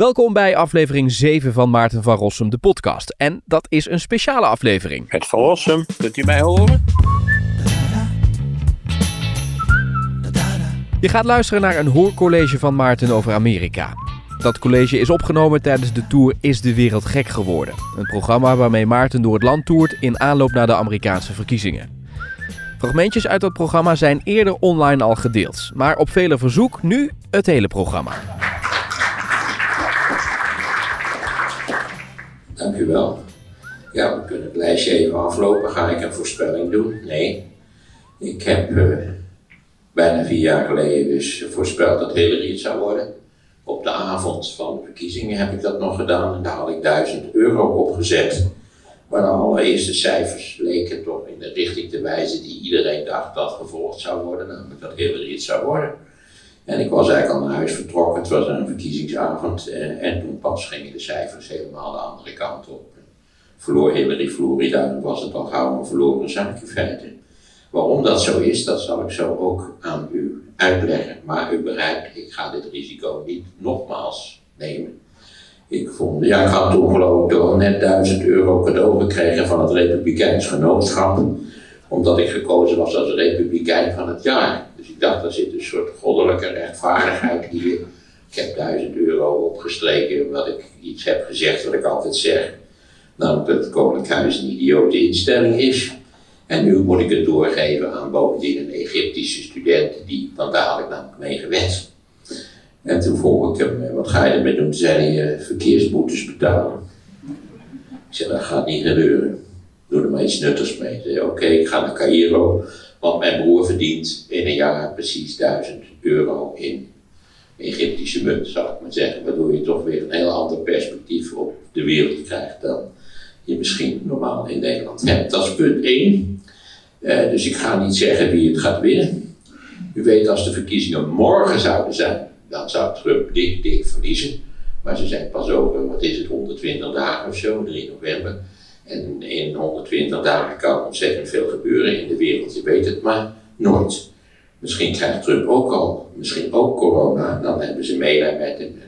Welkom bij aflevering 7 van Maarten van Rossum, de podcast. En dat is een speciale aflevering. Het van Rossum, kunt u mij horen? Je gaat luisteren naar een hoorcollege van Maarten over Amerika. Dat college is opgenomen tijdens de tour Is de Wereld Gek Geworden? Een programma waarmee Maarten door het land toert in aanloop naar de Amerikaanse verkiezingen. Fragmentjes uit dat programma zijn eerder online al gedeeld, maar op vele verzoek nu het hele programma. Dank u wel. Ja, we kunnen het lijstje even aflopen. Ga ik een voorspelling doen? Nee. Ik heb uh, bijna vier jaar geleden dus voorspeld dat Hillary het zou worden. Op de avond van de verkiezingen heb ik dat nog gedaan en daar had ik 1000 euro opgezet. Maar de allereerste cijfers leken toch in de richting te wijzen die iedereen dacht dat gevolgd zou worden, namelijk dat Hillary het zou worden. En ik was eigenlijk al naar huis vertrokken, het was een verkiezingsavond en, en toen pas gingen de cijfers helemaal de andere kant op. Verloor Hillary Florida, dan was het al gauw een verloren zaak in feite. Waarom dat zo is, dat zal ik zo ook aan u uitleggen. Maar u begrijpt, ik ga dit risico niet nogmaals nemen. Ik vond, ja, ik had toen toch net 1000 euro cadeau gekregen van het Republikeins Genootschap. Omdat ik gekozen was als Republikein van het jaar. Ik dacht, er zit een soort goddelijke rechtvaardigheid hier. Ik heb 1000 euro opgestreken omdat ik iets heb gezegd wat ik altijd zeg. Namelijk dat het Koninklijk Huis een idiote instelling is. En nu moet ik het doorgeven aan bovendien een Egyptische student die dan dadelijk namelijk mee gewenst. En toen vroeg ik hem, wat ga je ermee doen? Zei eh, verkeersboetes betalen. Ik zei, dat gaat niet gebeuren. Doe er maar iets nuttigs mee. oké, ik ga naar Cairo, want mijn broer verdient in een jaar precies 1000 euro in Egyptische munt, zou ik maar zeggen. Waardoor je toch weer een heel ander perspectief op de wereld krijgt dan je misschien normaal in Nederland hebt. Dat is punt 1. Uh, dus ik ga niet zeggen wie het gaat winnen. U weet, als de verkiezingen morgen zouden zijn, dan zou Trump dik, dik verliezen. Maar ze zijn pas over, wat is het, 120 dagen of zo, 3 november. En in 120 dagen kan ontzettend veel gebeuren in de wereld, je weet het maar nooit. Misschien krijgt Trump ook al, misschien ook corona, dan hebben ze medelijden met hem.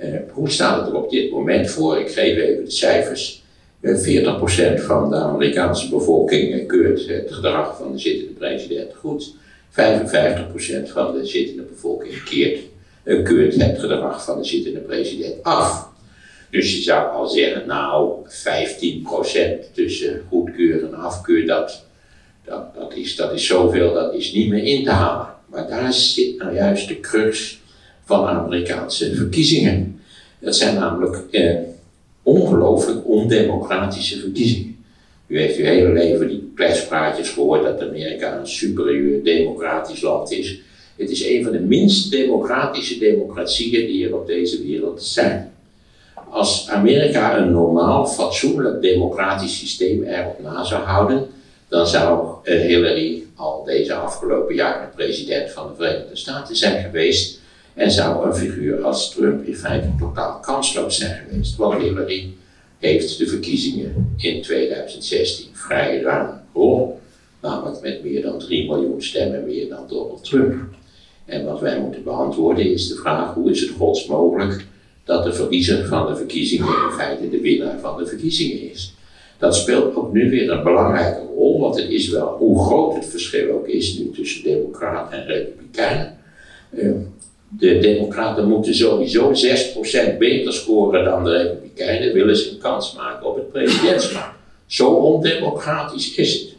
Uh, hoe staat het er op dit moment voor? Ik geef even de cijfers. Uh, eh, 40% van de Amerikaanse bevolking keurt het gedrag van de zittende president goed. 55% van de zittende bevolking keert, keurt het gedrag van de zittende president af. Dus je zou al zeggen, nou, 15% tussen goedkeur en afkeur, dat, dat, dat, is, dat is zoveel, dat is niet meer in te halen. Maar daar zit nou juist de crux van Amerikaanse verkiezingen. Dat zijn namelijk eh, ongelooflijk ondemocratische verkiezingen. U heeft uw hele leven die kletspraatjes gehoord dat Amerika een superieur democratisch land is. Het is een van de minst democratische democratieën die er op deze wereld zijn. Als Amerika een normaal, fatsoenlijk democratisch systeem erop na zou houden, dan zou Hillary al deze afgelopen jaren president van de Verenigde Staten zijn geweest. En zou een figuur als Trump in feite totaal kansloos zijn geweest. Want Hillary heeft de verkiezingen in 2016 vrij ruim gewonnen. Namelijk met meer dan 3 miljoen stemmen meer dan Donald Trump. En wat wij moeten beantwoorden is de vraag: hoe is het gods mogelijk dat de verliezer van de verkiezingen in feite de winnaar van de verkiezingen is? Dat speelt ook nu weer een belangrijke rol, want het is wel, hoe groot het verschil ook is nu tussen Democraten en Republikeinen. Uh, de Democraten moeten sowieso 6% beter scoren dan de Republikeinen, willen ze een kans maken op het presidentschap. Zo ondemocratisch is het.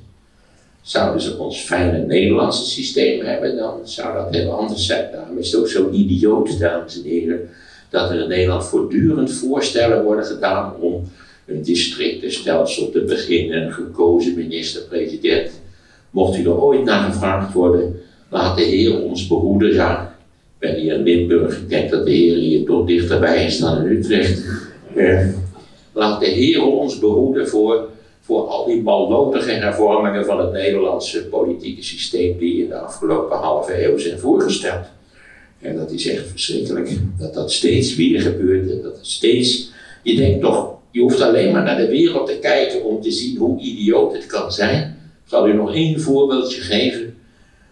Zouden ze ons fijne Nederlandse systeem hebben, dan zou dat heel anders zijn. Daarom is het ook zo idioot, dames en heren, dat er in Nederland voortdurend voorstellen worden gedaan om een districtenstelsel te beginnen, een gekozen minister-president. Mocht u er ooit naar gevraagd worden, laat de Heer ons behoeden. Ja, ik ben hier in Limburg, ik denk dat de Heer hier toch dichterbij is dan in Utrecht. Laat de Heer ons behoeden voor, voor al die balnotige hervormingen van het Nederlandse politieke systeem die in de afgelopen halve eeuw zijn voorgesteld. En dat is echt verschrikkelijk, dat dat steeds weer gebeurt dat steeds, je denkt toch, je hoeft alleen maar naar de wereld te kijken om te zien hoe idioot het kan zijn. Ik zal u nog één voorbeeldje geven.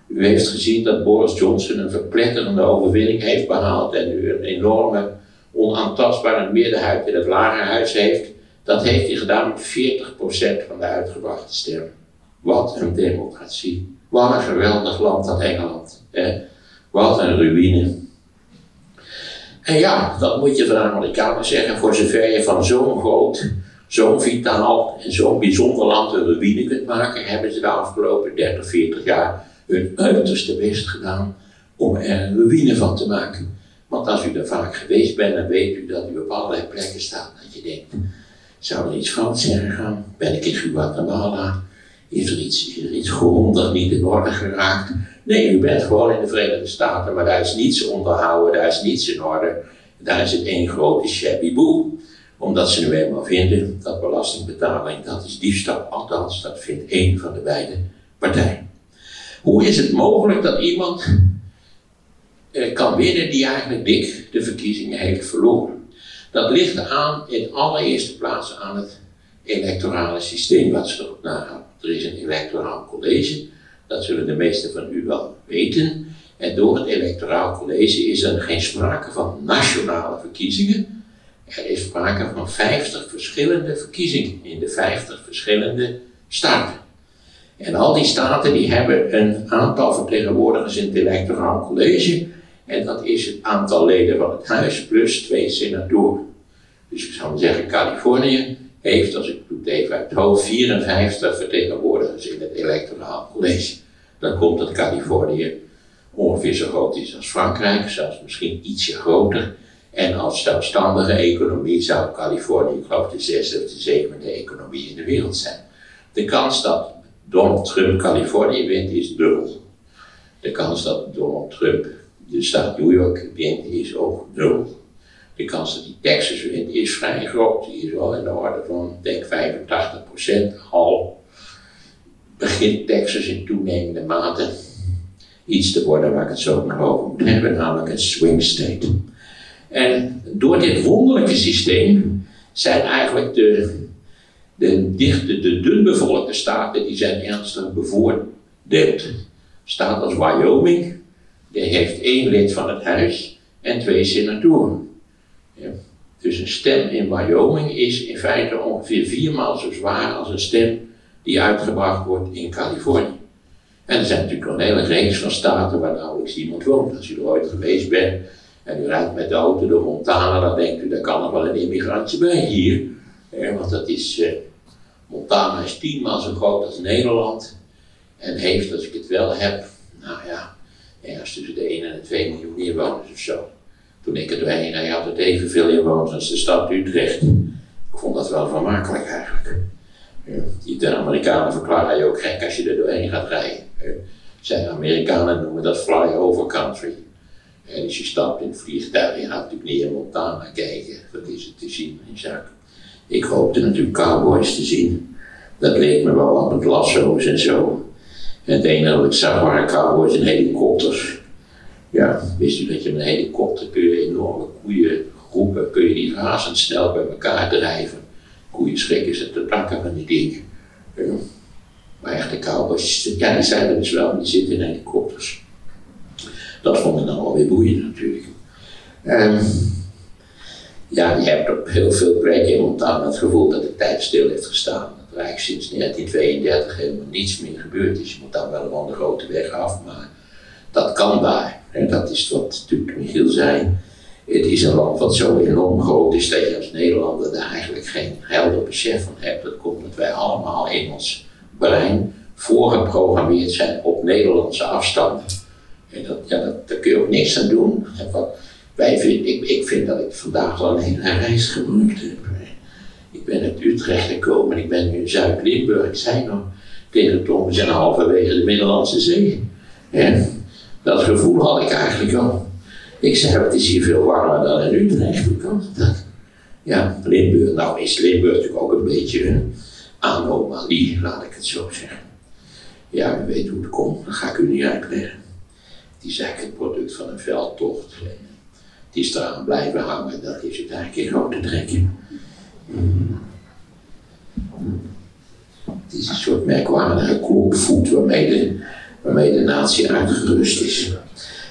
U heeft gezien dat Boris Johnson een verpletterende overwinning heeft behaald en nu een enorme onaantastbare middenhuid in het lagerhuis heeft, dat heeft hij gedaan met 40% van de uitgebrachte stemmen. Wat een democratie. Wat een geweldig land dat Engeland. Wat een ruïne. En ja, dat moet je van de Amerikanen zeggen, voor zover je van zo'n groot, zo'n vitaal en zo'n bijzonder land een ruïne kunt maken, hebben ze de afgelopen 30, 40 jaar hun uiterste best gedaan om er een ruïne van te maken. Want als u er vaak geweest bent, dan weet u dat u op allerlei plekken staat dat je denkt, zou er iets fout zijn gegaan? Ben ik in Guatemala? Is er iets, is grondig niet in orde geraakt? Nee, u bent gewoon in de Verenigde Staten, maar daar is niets onderhouden, daar is niets in orde. Daar is het één grote shabby boel. Omdat ze nu eenmaal vinden dat belastingbetaling, dat is diefstal. Althans, dat vindt één van de beide partijen. Hoe is het mogelijk dat iemand eh, kan winnen die eigenlijk dik de verkiezingen heeft verloren? Dat ligt aan in allereerste plaats aan het electorale systeem wat ze erop nagaan. Er is een electoraal college, dat zullen de meesten van u wel weten. En door het electoraal college is er geen sprake van nationale verkiezingen. Er is sprake van 50 verschillende verkiezingen in de 50 verschillende staten. En al die staten die hebben een aantal vertegenwoordigers in het electoraal college. En dat is het aantal leden van het huis plus twee senatoren. Dus ik zou zeggen, Californië heeft, als ik het even uit het hoofd, 54 vertegenwoordigers in het electoraal college. Dan komt dat Californië ongeveer zo groot is als Frankrijk, zelfs misschien ietsje groter. En als zelfstandige economie zou Californië, ik geloof, de zesde of de zevende economie in de wereld zijn. De kans dat Donald Trump Californië wint is dubbel. De kans dat Donald Trump de staat New York wint is ook nul. De kans dat hij Texas wint is vrij groot. Die is wel in de orde van, denk 85% al. Begint Texas in toenemende mate iets te worden waar ik het zo over moet hebben, namelijk een swing state. En door dit wonderlijke systeem zijn eigenlijk de, de dichte, de dunbevolkte staten, die zijn ernstig bevoordeeld. Staat als Wyoming, die heeft één lid van het huis en twee senatoren. Dus een stem in Wyoming is in feite ongeveer viermaal zo zwaar als een stem die uitgebracht wordt in Californië. En er zijn natuurlijk een hele reeks van staten waar nauwelijks iemand woont. Als u er ooit geweest bent en u rijdt met de auto door Montana, dan denkt u, daar kan nog wel een immigrantje bij hier. want dat is, eh, Montana is tienmaal zo groot als Nederland. En heeft, als ik het wel heb, nou ja, ergens tussen de 1 en de 2 miljoen inwoners of zo. Toen ik er doorheen hij had het evenveel inwoners als de stad Utrecht. Ik vond dat wel vermakelijk eigenlijk. Ja, de Amerikanen verklaren je ook gek als je er doorheen gaat rijden. Zijn Amerikanen noemen dat fly-over country. En als je stapt in het vliegtuig, je gaat natuurlijk niet in Montana kijken. Wat is het te zien in zaken. Ik hoopte natuurlijk cowboys te zien. Dat leek me wel wat met lasso's en zo. En het enige wat ik zag waren cowboys en helikopters. Ja, wist u dat je met een helikopter kun je enorme koeiengroepen, kun je die razendsnel bij elkaar drijven. Koeien schrikken ze te takken van die dingen. Ja. Maar echte cowboys, ja die zijn er dus wel, die zitten in helikopters. Dat vond ik dan alweer boeiend natuurlijk. Um, ja, je hebt op heel veel plekken in het gevoel dat de tijd stil heeft gestaan. Dat er eigenlijk sinds 1932 helemaal niets meer gebeurd is. Je moet dan wel van de grote weg af, maar dat kan daar. En dat is wat natuurlijk Michiel zei. Het is een land wat zo enorm groot is dat je als Nederlander daar eigenlijk geen helder besef van hebt. Dat komt dat wij allemaal in ons brein voorgeprogrammeerd zijn op Nederlandse afstand. En dat, ja, dat, daar kun je ook niks aan doen. wat wij vind, ik, ik vind dat ik vandaag al een hele reis gemaakt heb. Ik ben uit Utrecht gekomen en ik ben nu in Zuid-Limburg. Ik zei nog tegen Tom, we zijn halverwege de Middellandse Zee. En dat gevoel had ik eigenlijk al. Ik zei, het is hier veel warmer dan in Utrecht. Hoe kan dat? Ja, Limburg. Nou is Limburg natuurlijk ook een beetje anomalie, laat ik het zo zeggen. Ja, u weet hoe het komt, dat ga ik u niet uitleggen. Het is eigenlijk het product van een veldtocht. Het is eraan blijven hangen, dat is het eigenlijk in grote trekken. Het is een soort merkwaardige klopvoet waarmee de, waarmee de natie uitgerust is.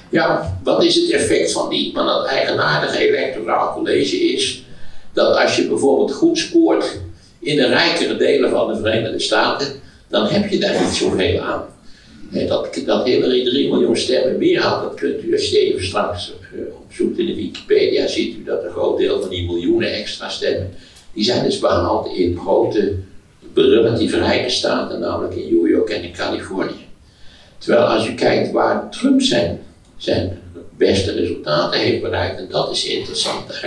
Ja, wat is het effect van die van dat eigenaardige electoraal college is dat als je bijvoorbeeld goed scoort in de rijkere delen van de Verenigde Staten, dan heb je daar niet zoveel aan. Dat, dat Hillary 3 miljoen stemmen meer had, dat kunt u als je even straks uh, opzoekt in de Wikipedia, ziet u dat een groot deel van die miljoenen extra stemmen, die zijn dus behaald in grote, relatief rijke staten, namelijk in New York en in Californië. Terwijl als u kijkt waar Trump zijn, zijn beste resultaten heeft bereikt, en dat is interessant,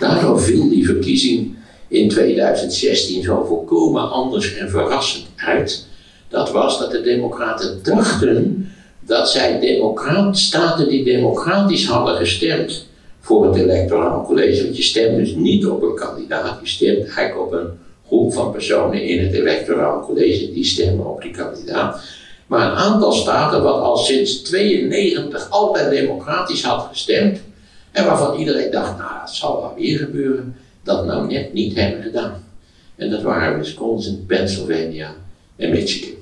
daardoor viel die verkiezing in 2016 zo volkomen anders en verrassend uit. Dat was dat de Democraten dachten dat zij staten die democratisch hadden gestemd voor het electoraal college, want je stemt dus niet op een kandidaat, je stemt eigenlijk op een groep van personen in het electoraal college die stemmen op die kandidaat. Maar een aantal staten wat al sinds 92 altijd democratisch had gestemd en waarvan iedereen dacht, nou dat zal wel weer gebeuren, dat nou net niet hebben gedaan. En dat waren Wisconsin, Pennsylvania en Michigan.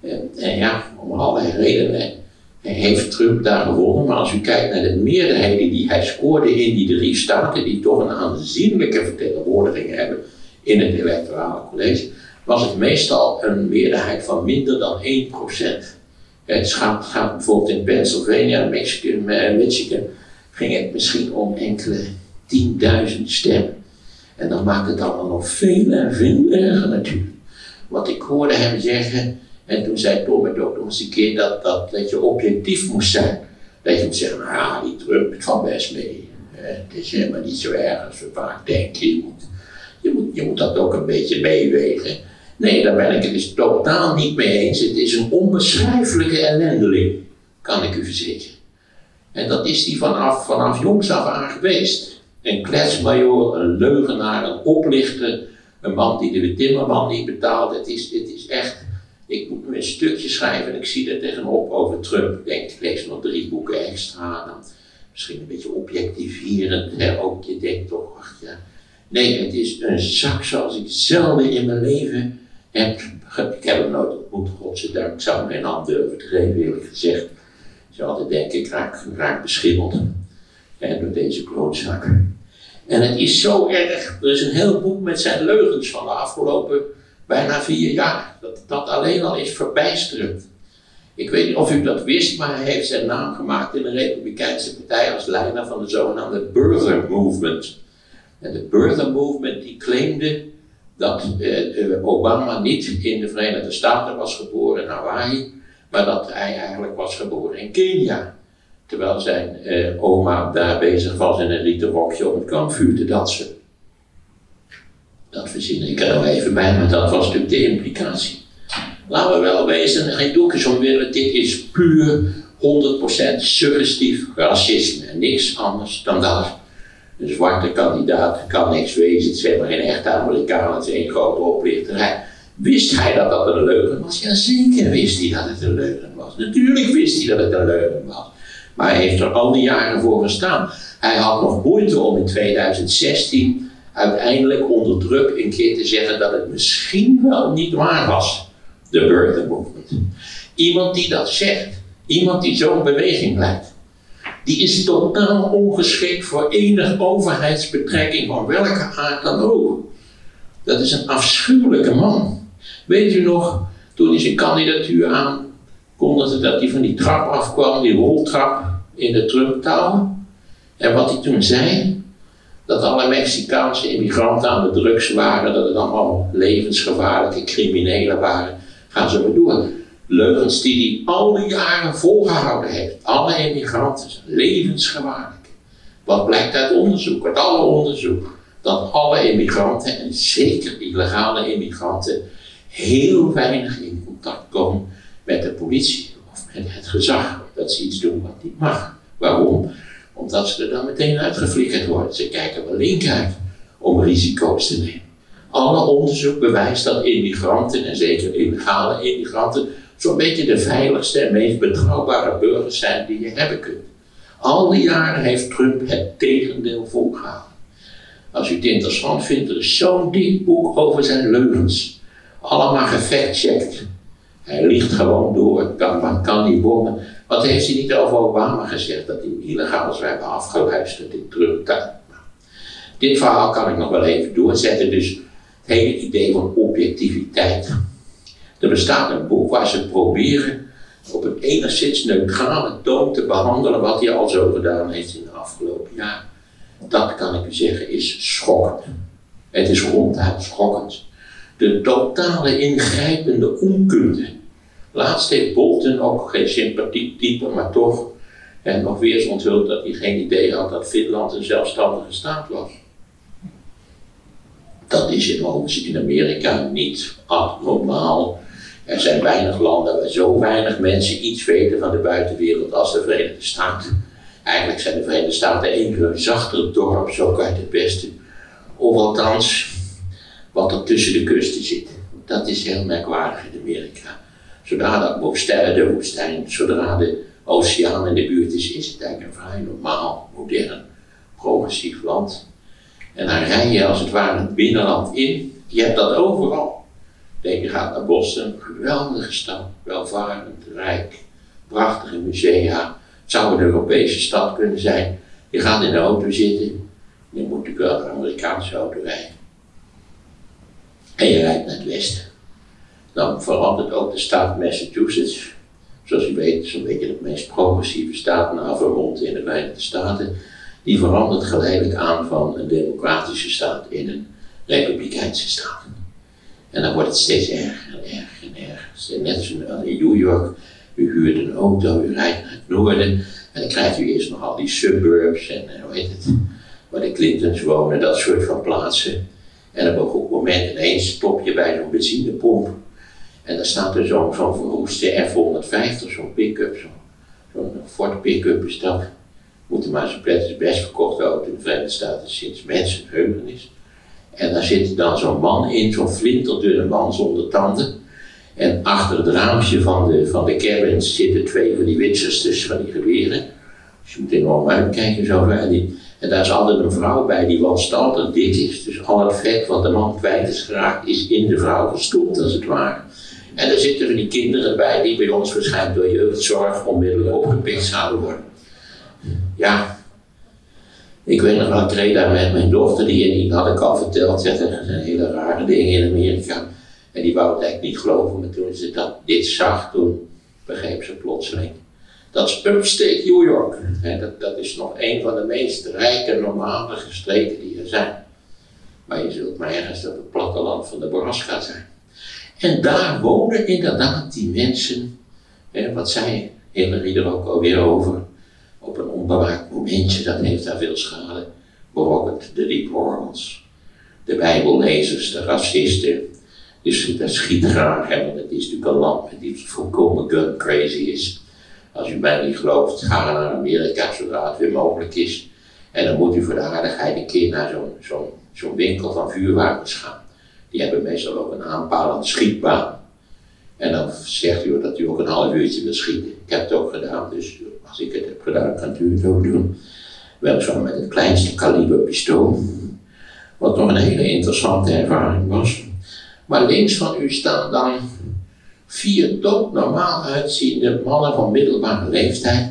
En, en ja, om allerlei redenen heeft Trump daar gewonnen. Maar als u kijkt naar de meerderheden die hij scoorde in die drie staten, die toch een aanzienlijke vertegenwoordiging hebben in het electorale college, was het meestal een meerderheid van minder dan 1%. Het gaat, gaat bijvoorbeeld in Pennsylvania, Michigan, eh, Michigan, ging het misschien om enkele 10.000 stemmen. En dan maakt het allemaal nog veel en veel erger natuurlijk. Wat ik hoorde hem zeggen, en toen zei Tom het ook nog eens een keer dat, dat, dat je objectief moest zijn. Dat je moet zeggen, nou ja, die Trump, het valt best mee. Het is helemaal niet zo erg als we vaak denken. Je moet, je moet, je moet dat ook een beetje meewegen. Nee, daar ben ik het dus totaal niet mee eens. Het is een onbeschrijfelijke ellendeling, kan ik u verzekeren. En dat is die vanaf, vanaf jongs af aan geweest. Een kletsmajor, een leugenaar, een oplichter, een man die de timmerman niet betaalt. Het is, het is echt ik moet nu een stukje schrijven en ik zie er tegenop over Trump. Denk, ik lees nog drie boeken extra. Dan misschien een beetje objectiverend. Hè? Ook je denkt toch, ja. Nee, het is een zak zoals ik zelden in mijn leven Ik heb hem nooit ontmoet, godzijdank. Ik zou hem geen hand durven te geven, eerlijk gezegd. Ik zou altijd denken, ik raak, raak beschimmeld door deze klootzak. En het is zo erg. Er is een heel boek met zijn leugens van de afgelopen bijna vier jaar. Dat, dat alleen al is verbijsterend. Ik weet niet of u dat wist, maar hij heeft zijn naam gemaakt in de Republikeinse Partij als leider van de zogenaamde Birther Movement. En de Birther Movement die claimde dat eh, eh, Obama niet in de Verenigde Staten was geboren in Hawaii, maar dat hij eigenlijk was geboren in Kenia. Terwijl zijn eh, oma daar bezig was in een rieten rokje om het kampvuur te dansen. Dat verzin ik er nog even bij, maar dat was natuurlijk de implicatie. Laten we wel wezen, geen doekjes om willen, dit is puur 100% suggestief racisme en niks anders dan dat. Een zwarte kandidaat kan niks wezen, het is maar geen echte Amerikaan, het is één grote oplichterij. Wist hij dat dat een leugen was? Ja, zeker wist hij dat het een leugen was. Natuurlijk wist hij dat het een leugen was. Maar hij heeft er al die jaren voor gestaan. Hij had nog moeite om in 2016 uiteindelijk onder druk een keer te zeggen dat het misschien wel niet waar was, de Burger Movement. Iemand die dat zegt, iemand die zo'n beweging leidt, die is totaal ongeschikt voor enige overheidsbetrekking van welke aard dan ook. Dat is een afschuwelijke man. Weet u nog, toen hij zijn kandidatuur aankondigde, dat hij van die trap afkwam, die roltrap in de Trump Tower? En wat hij toen zei? dat alle Mexicaanse immigranten aan de drugs waren, dat het allemaal levensgevaarlijke criminelen waren. Gaan ze maar door. Leugens die hij al die jaren volgehouden heeft. Alle immigranten zijn levensgevaarlijk. Wat blijkt uit onderzoek, uit alle onderzoek? Dat alle immigranten, en zeker illegale immigranten, heel weinig in contact komen met de politie of met het gezag. Dat ze iets doen wat niet mag. Waarom? Omdat ze er dan meteen uitgeflikkerd worden. Ze kijken wel link uit om risico's te nemen. Alle onderzoek bewijst dat immigranten, en zeker illegale immigranten, zo'n beetje de veiligste en meest betrouwbare burgers zijn die je hebben kunt. Al die jaren heeft Trump het tegendeel volgehouden. Als u het interessant vindt, er is zo'n dik boek over zijn leugens. Allemaal gefactcheckt. Hij liegt gewoon door, kan, kan niet bommen. Wat heeft hij niet over Obama gezegd? Dat hij illegale hebben afgeluisterd in terugtuin. Dit verhaal kan ik nog wel even doorzetten. Dus het hele idee van objectiviteit. Er bestaat een boek waar ze proberen op een enigszins neutrale toon te behandelen wat hij al zo gedaan heeft in de afgelopen jaar. Dat kan ik u zeggen is schokkend. Het is ronduit schokkend. De totale ingrijpende onkunde. Laatst heeft Bolton ook geen sympathiek type, maar toch en nog weer eens onthuld dat hij geen idee had dat Finland een zelfstandige staat was. Dat is in, in Amerika niet abnormaal. Er zijn weinig landen waar zo weinig mensen iets weten van de buitenwereld als de Verenigde Staten. Eigenlijk zijn de Verenigde Staten een zachter dorp, zo kan het beste. Of althans, wat er tussen de kusten zit. Dat is heel merkwaardig in Amerika. Zodra dat boven de woestijn, zodra de oceaan in de buurt is, is het eigenlijk een vrij normaal, modern, progressief land. En dan rij je als het ware het binnenland in. Je hebt dat overal. Denk je gaat naar Boston, geweldige stad, welvarend, rijk, prachtige musea. Het zou een Europese stad kunnen zijn. Je gaat in de auto zitten, je moet natuurlijk wel een Amerikaanse auto rijden. En je rijdt naar het westen. Dan verandert ook de staat Massachusetts. Zoals u weet, zo'n beetje de meest progressieve staat na Vermont in de Verenigde Staten. Die verandert geleidelijk aan van een democratische staat in een republikeinse staat. En dan wordt het steeds erger en erger en erger. Net zoals in New York, u huurt een auto, u rijdt naar het noorden. En dan krijgt u eerst nog al die suburbs en eh, hoe heet het, waar de Clintons wonen, dat soort van plaatsen. En op een moment ineens stop je bij zo'n benzinepomp. En dan staat er zo'n zo verroeste F-150, zo'n pick-up, zo'n zo Ford pick-up is dat. Moet maar zo'n pret best verkochte auto in de Verenigde Staten sinds mensenheugenis. En daar zit dan zo'n man in, zo'n flinterdunne man zonder tanden. En achter het raampje van de, van de cabin zitten twee van die witsers van die geweren. Dus je moet enorm uitkijken zo. En en daar is altijd een vrouw bij die wanstaltig dit is. Dus al het vet wat de man kwijt is geraakt, is in de vrouw gestopt, als het ware. En er zitten er die kinderen bij die bij ons waarschijnlijk door jeugdzorg onmiddellijk opgepikt zouden worden. Ja, ik weet nog wel, ik reed daar met mijn dochter, die, die had ik al verteld, er zijn hele rare dingen in Amerika. En die wou het eigenlijk niet geloven, maar toen ze dat, dit zag, toen begreep ze plotseling. Dat is upstate New York. dat, dat is nog een van de meest rijke, normale streken die er zijn. Maar je zult maar ergens op het platteland van Nebraska zijn. En daar wonen inderdaad die mensen, wat zei Hillary er ook alweer over, op een onbewaakt momentje, dat heeft daar veel schade berokkend. De deplorals, de bijbellezers, de racisten, dus dat schiet graag, want het is natuurlijk een land die volkomen gun crazy is. Als u mij niet gelooft, ga naar Amerika zodra het weer mogelijk is. En dan moet u voor de aardigheid een keer naar zo'n zo'n winkel van vuurwapens gaan. Die hebben meestal ook een aanpalende schietbaan. En dan zegt u dat u ook een half uurtje wil schieten. Ik heb het ook gedaan, dus als ik het gedaan, kan u het ook doen. Weliswaar met het kleinste kaliber pistool. Wat nog een hele interessante ervaring was. Maar links van u staan dan vier doodnormaal uitziende mannen van middelbare leeftijd.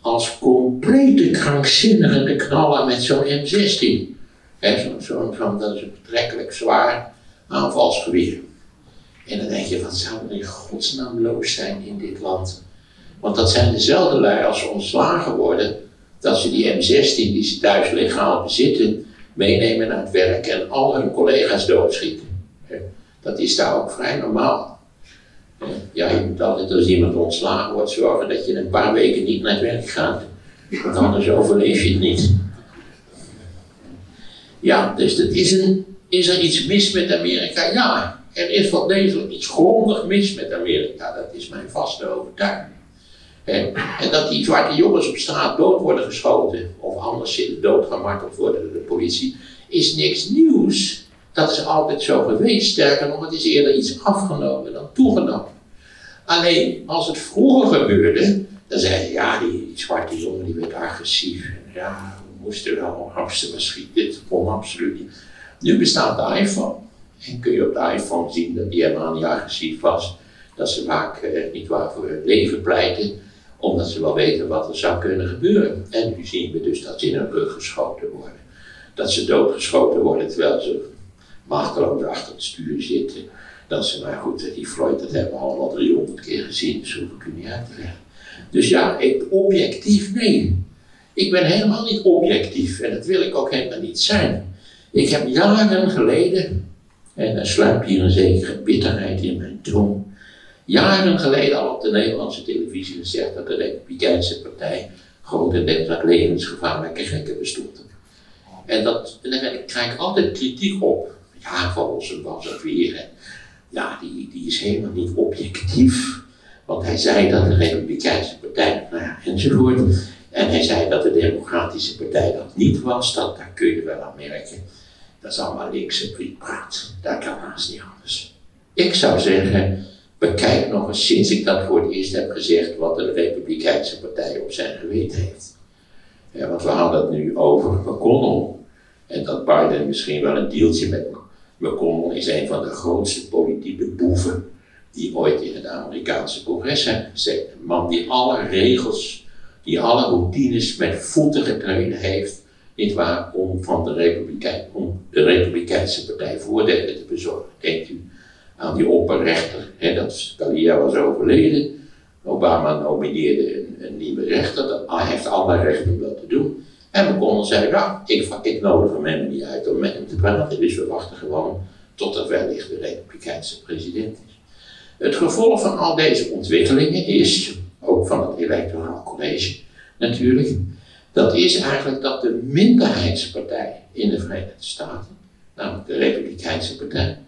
Als complete krankzinnigen te knallen met zo'n M16. Zo'n zo, zo, dat is een betrekkelijk zwaar aanvalsgeweer. En dan denk je, wat zou er in godsnaam los zijn in dit land? Want dat zijn dezelfde lui als ze ontslagen worden, dat ze die M16 die ze thuis legaal bezitten, meenemen naar het werk en al hun collega's doodschieten. Dat is daar ook vrij normaal. Ja, je moet altijd als iemand ontslagen wordt zorgen dat je een paar weken niet naar het werk gaat. Want anders overleef je het niet. Ja, dus dat is, een, is er iets mis met Amerika? Ja, er is wel degelijk iets grondig mis met Amerika. Dat is mijn vaste overtuiging. En, dat die zwarte jongens op straat dood worden geschoten, of anders doodgemarteld worden door de politie, is niks nieuws. Dat is altijd zo geweest. Sterker nog, het is eerder iets afgenomen dan toegenomen. Alleen als het vroeger gebeurde, dan zei je, ja, die, zwarte jongen die werd agressief. Ja, we moesten wel hamster schieten. Dit kon absoluut niet. Nu bestaat de iPhone. En kun je op de iPhone zien dat die helemaal niet agressief was. Dat ze vaak eh, niet waar voor hun leven pleiten. Omdat ze wel weten wat er zou kunnen gebeuren. En nu zien we dus dat ze in hun rug geschoten worden. Dat ze doodgeschoten worden terwijl ze machteloos achter het stuur zitten. Dat ze, maar goed, die Floyd, dat hebben we allemaal 300 keer gezien, dus hoef ik u niet uit te leggen. Dus ja, ik, objectief, nee. Ik ben helemaal niet objectief en dat wil ik ook helemaal niet zijn. Ik heb jaren geleden, en er sluipt hier een zekere bitterheid in mijn tong, jaren geleden al op de Nederlandse televisie gezegd dat de Republikeinse Partij grotendeels uit levensgevaarlijke gekken bestond. En, dat, en krijg altijd kritiek op. Ja, Volsen was het weer. Ja, die, die is helemaal niet objectief. Want hij zei dat de Republikeinse Partij, nou ja, enzovoort. En hij zei dat de Democratische Partij dat niet was. Dat, daar kun je wel aan merken. Dat is allemaal linkse prietpraat. Daar kan haast niet anders. Ik zou zeggen, bekijk nog eens sinds ik dat voor het eerst heb gezegd, wat de Republikeinse Partij op zijn geweten heeft. Ja, want we hadden het nu over McConnell. En dat Biden misschien wel een deeltje met McConnell is een van de grootste politieke boeven die ooit in het Amerikaanse congres zijn gezeten. Een man die alle regels, die alle routines met voeten getreden heeft, niet waar, om, van de, Republikein, om de Republikeinse Partij voordelen te bezorgen. Denkt u aan die opperrechter, hè, dat Scalia was overleden. Obama nomineerde een, nieuwe rechter, dat, hij heeft alle rechten om dat te doen. En McConnell zei, nou, ik, ik nodig hem helemaal niet uit om met hem te praten, dus we wachten gewoon tot er wellicht de Republikeinse president is. Het gevolg van al deze ontwikkelingen is, ook van het electoraal college natuurlijk, dat is eigenlijk dat de minderheidspartij in de Verenigde Staten, namelijk de Republikeinse partij,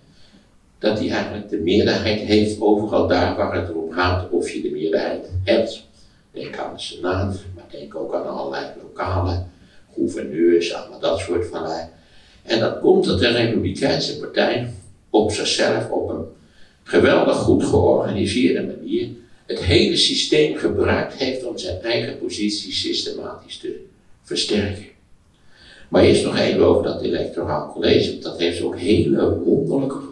dat die eigenlijk de meerderheid heeft overal daar waar het om gaat of je de meerderheid hebt. Denk aan de Senaat, maar denk ook aan allerlei lokale gouverneurs, allemaal dat soort van. En dat komt dat de Republikeinse partij op zichzelf op een geweldig goed georganiseerde manier het hele systeem gebruikt heeft om zijn eigen positie systematisch te versterken. Maar eerst nog even over dat electoraal college, dat heeft ook hele wonderlijke.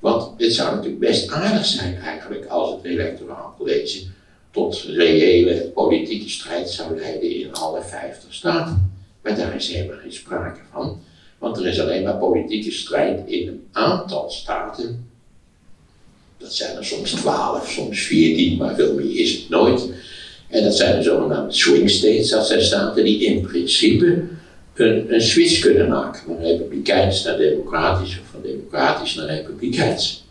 Want het zou natuurlijk best aardig zijn eigenlijk als het electoraal college tot reële politieke strijd zou leiden in alle 50 staten. Maar daar is helemaal geen sprake van. Want er is alleen maar politieke strijd in een aantal staten. Dat zijn er soms 12, soms 14, maar veel meer is het nooit. En dat zijn de zogenaamde swing states, dat zijn staten die in principe een, switch kunnen maken. Van republikeins naar democratisch of van democratisch naar republikeins.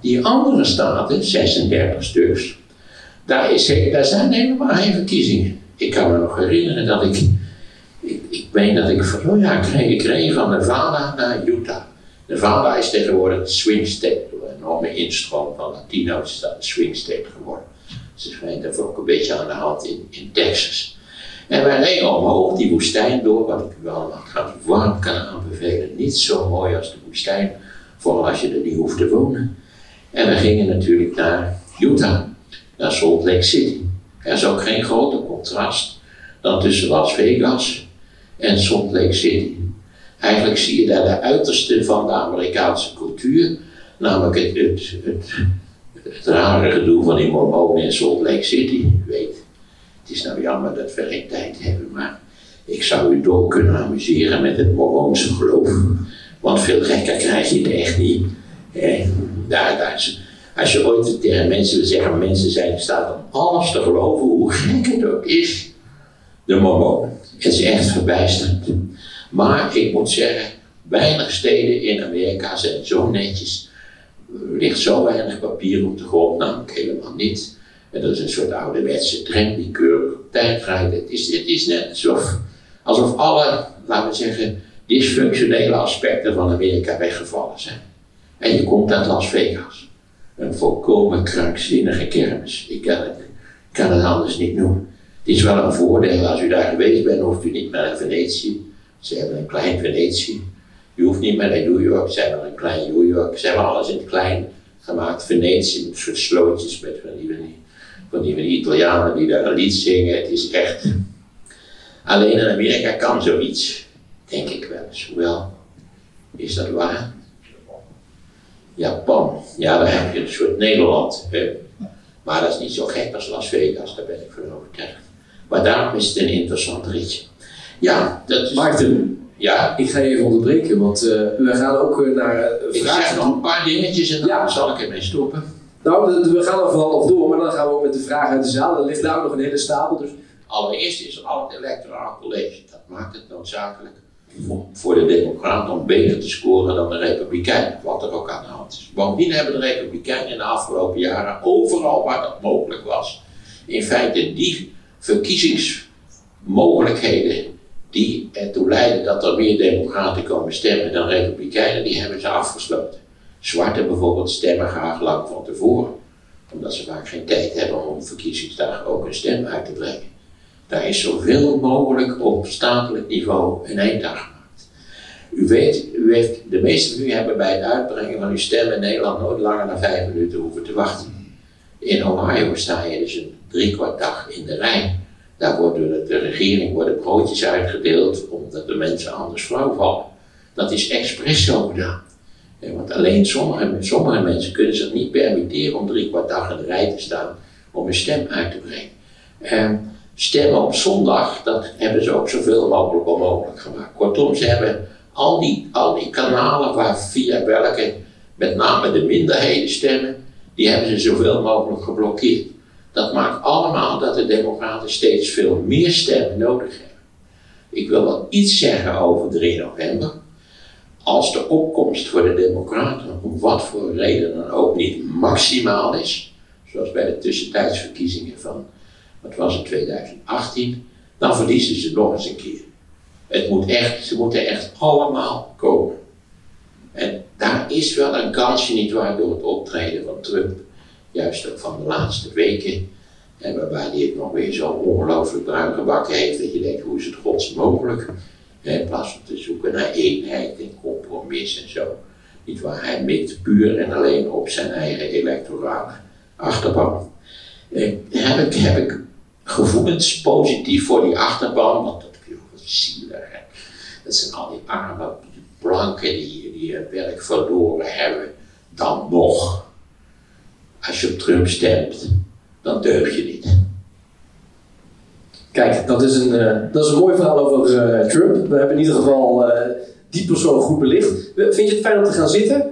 Die andere staten, 36 stuks, daar, is, daar zijn helemaal geen verkiezingen. Ik kan me nog herinneren dat ik, ik, ik dat ik oh ja, ik kreeg van Nevada naar Utah. Nevada is tegenwoordig een swing state. Een enorme instroom van Latino's is dat een swing state geworden. Ze schijnt er ook een beetje aan de hand in Texas. En wij reden omhoog die woestijn door, wat ik u allemaal trouwens warm kan aanbevelen. Niet zo mooi als de woestijn, vooral als je er niet hoeft te wonen. En we gingen natuurlijk naar Utah naar Salt Lake City. Er is ook geen groter contrast dan tussen Las Vegas en Salt Lake City. Eigenlijk zie je daar de uiterste van de Amerikaanse cultuur, namelijk het, het, het, rare gedoe van die mormonen in Salt Lake City. Weet, het is nou jammer dat we geen tijd hebben, maar ik zou u door kunnen amuseren met het mormoonse geloof. Want veel gekker krijg je het echt niet. daar, daar is, als je ooit tegen mensen wil zeggen, mensen zijn in staat om alles te geloven, hoe gek het ook is, de mormonen. Het is echt verbijsterend. Maar ik moet zeggen, weinig steden in Amerika zijn zo netjes. Er ligt zo weinig papier op de grond, namelijk helemaal niet. En dat is een soort ouderwetse tram die keurig op tijd rijdt. Het is, het is net alsof, alsof alle, laten we zeggen, dysfunctionele aspecten van Amerika weggevallen zijn. En je komt uit Las Vegas een volkomen krankzinnige kermis. Ik kan het, kan het anders niet noemen. Het is wel een voordeel, als u daar geweest bent, hoeft u niet meer naar Venetië. Ze hebben een klein Venetië. U hoeft niet meer naar New York, ze hebben een klein New York. Ze hebben alles in het klein gemaakt. Venetië met slootjes met van die, van die, van die Italianen die daar een lied zingen. Het is echt. Alleen in Amerika kan zoiets, denk ik wel eens. Hoewel, is dat waar? Japan. Ja, daar heb je een soort Nederland. Maar dat is niet zo gek als Las Vegas, daar ben ik van overtuigd. Maar daarom is het een interessant ritje. Ja, dat is... Maarten, Ja, ik ga je even onderbreken, want eh, we gaan ook eh, naar eh, ik zeg nog een paar dingetjes en dan Ja. zal ik ermee stoppen. Nou, we gaan er vooral nog door, maar dan gaan we ook met de vragen uit de zaal. Er ligt daar ook nog een hele stapel, dus Allereerst is er al het electoraal college. Dat maakt het noodzakelijk om voor de Democraten om beter te scoren dan de Republikeinen, wat er ook aan de hand is. Bovendien hebben de Republikeinen in de afgelopen jaren overal waar dat mogelijk was, in feite die verkiezingsmogelijkheden die ertoe leiden dat er meer Democraten komen stemmen dan Republikeinen, die hebben ze afgesloten. Zwarten bijvoorbeeld stemmen graag lang van tevoren, omdat ze vaak geen tijd hebben om verkiezingsdag ook een stem uit te brengen. Daar is zoveel mogelijk op statelijk niveau een eind gemaakt. U weet, u heeft, de meesten van u hebben bij het uitbrengen van uw stem in Nederland nooit langer dan vijf minuten hoeven te wachten. In Ohio sta je dus een driekwart dag in de rij. Daar door de regering worden broodjes uitgedeeld omdat de mensen anders flauw vallen. Dat is expres zo gedaan. Ja, want alleen sommige, sommige mensen kunnen zich niet permitteren om drie kwart dag in de rij te staan om een stem uit te brengen. En stemmen op zondag, dat hebben ze ook zoveel mogelijk onmogelijk gemaakt. Kortom, ze hebben al die, al die kanalen waar via welke met name de minderheden stemmen, die hebben ze zoveel mogelijk geblokkeerd. Dat maakt allemaal dat de Democraten steeds veel meer stemmen nodig hebben. Ik wil wel iets zeggen over 3 november. Als de opkomst voor de Democraten om wat voor reden dan ook niet maximaal is, zoals bij de tussentijdsverkiezingen van, wat was het, 2018, dan verliezen ze nog eens een keer. Het moet echt, ze moeten echt allemaal komen. En daar is wel een kansje niet waar door het optreden van Trump, juist ook van de laatste weken, en waarbij hij het nog weer zo ongelooflijk bruin gebakken heeft, dat je denkt, hoe is het gods mogelijk? In plaats van te zoeken naar eenheid en compromis en zo. Niet waar hij mikt puur en alleen op zijn eigen electorale achterban. Eh, heb, ik, heb ik gevoelens positief voor die achterban, want dat vind ik wat zielig. Hè? Dat zijn al die arme blanken die, die hun werk verloren hebben. Dan nog, als je op Trump stemt, dan deug je niet. Kijk, dat is een, eh, dat is een mooi verhaal over eh, Trump. We hebben in ieder geval eh, die persoon goed belicht. Vind je het fijn om te gaan zitten?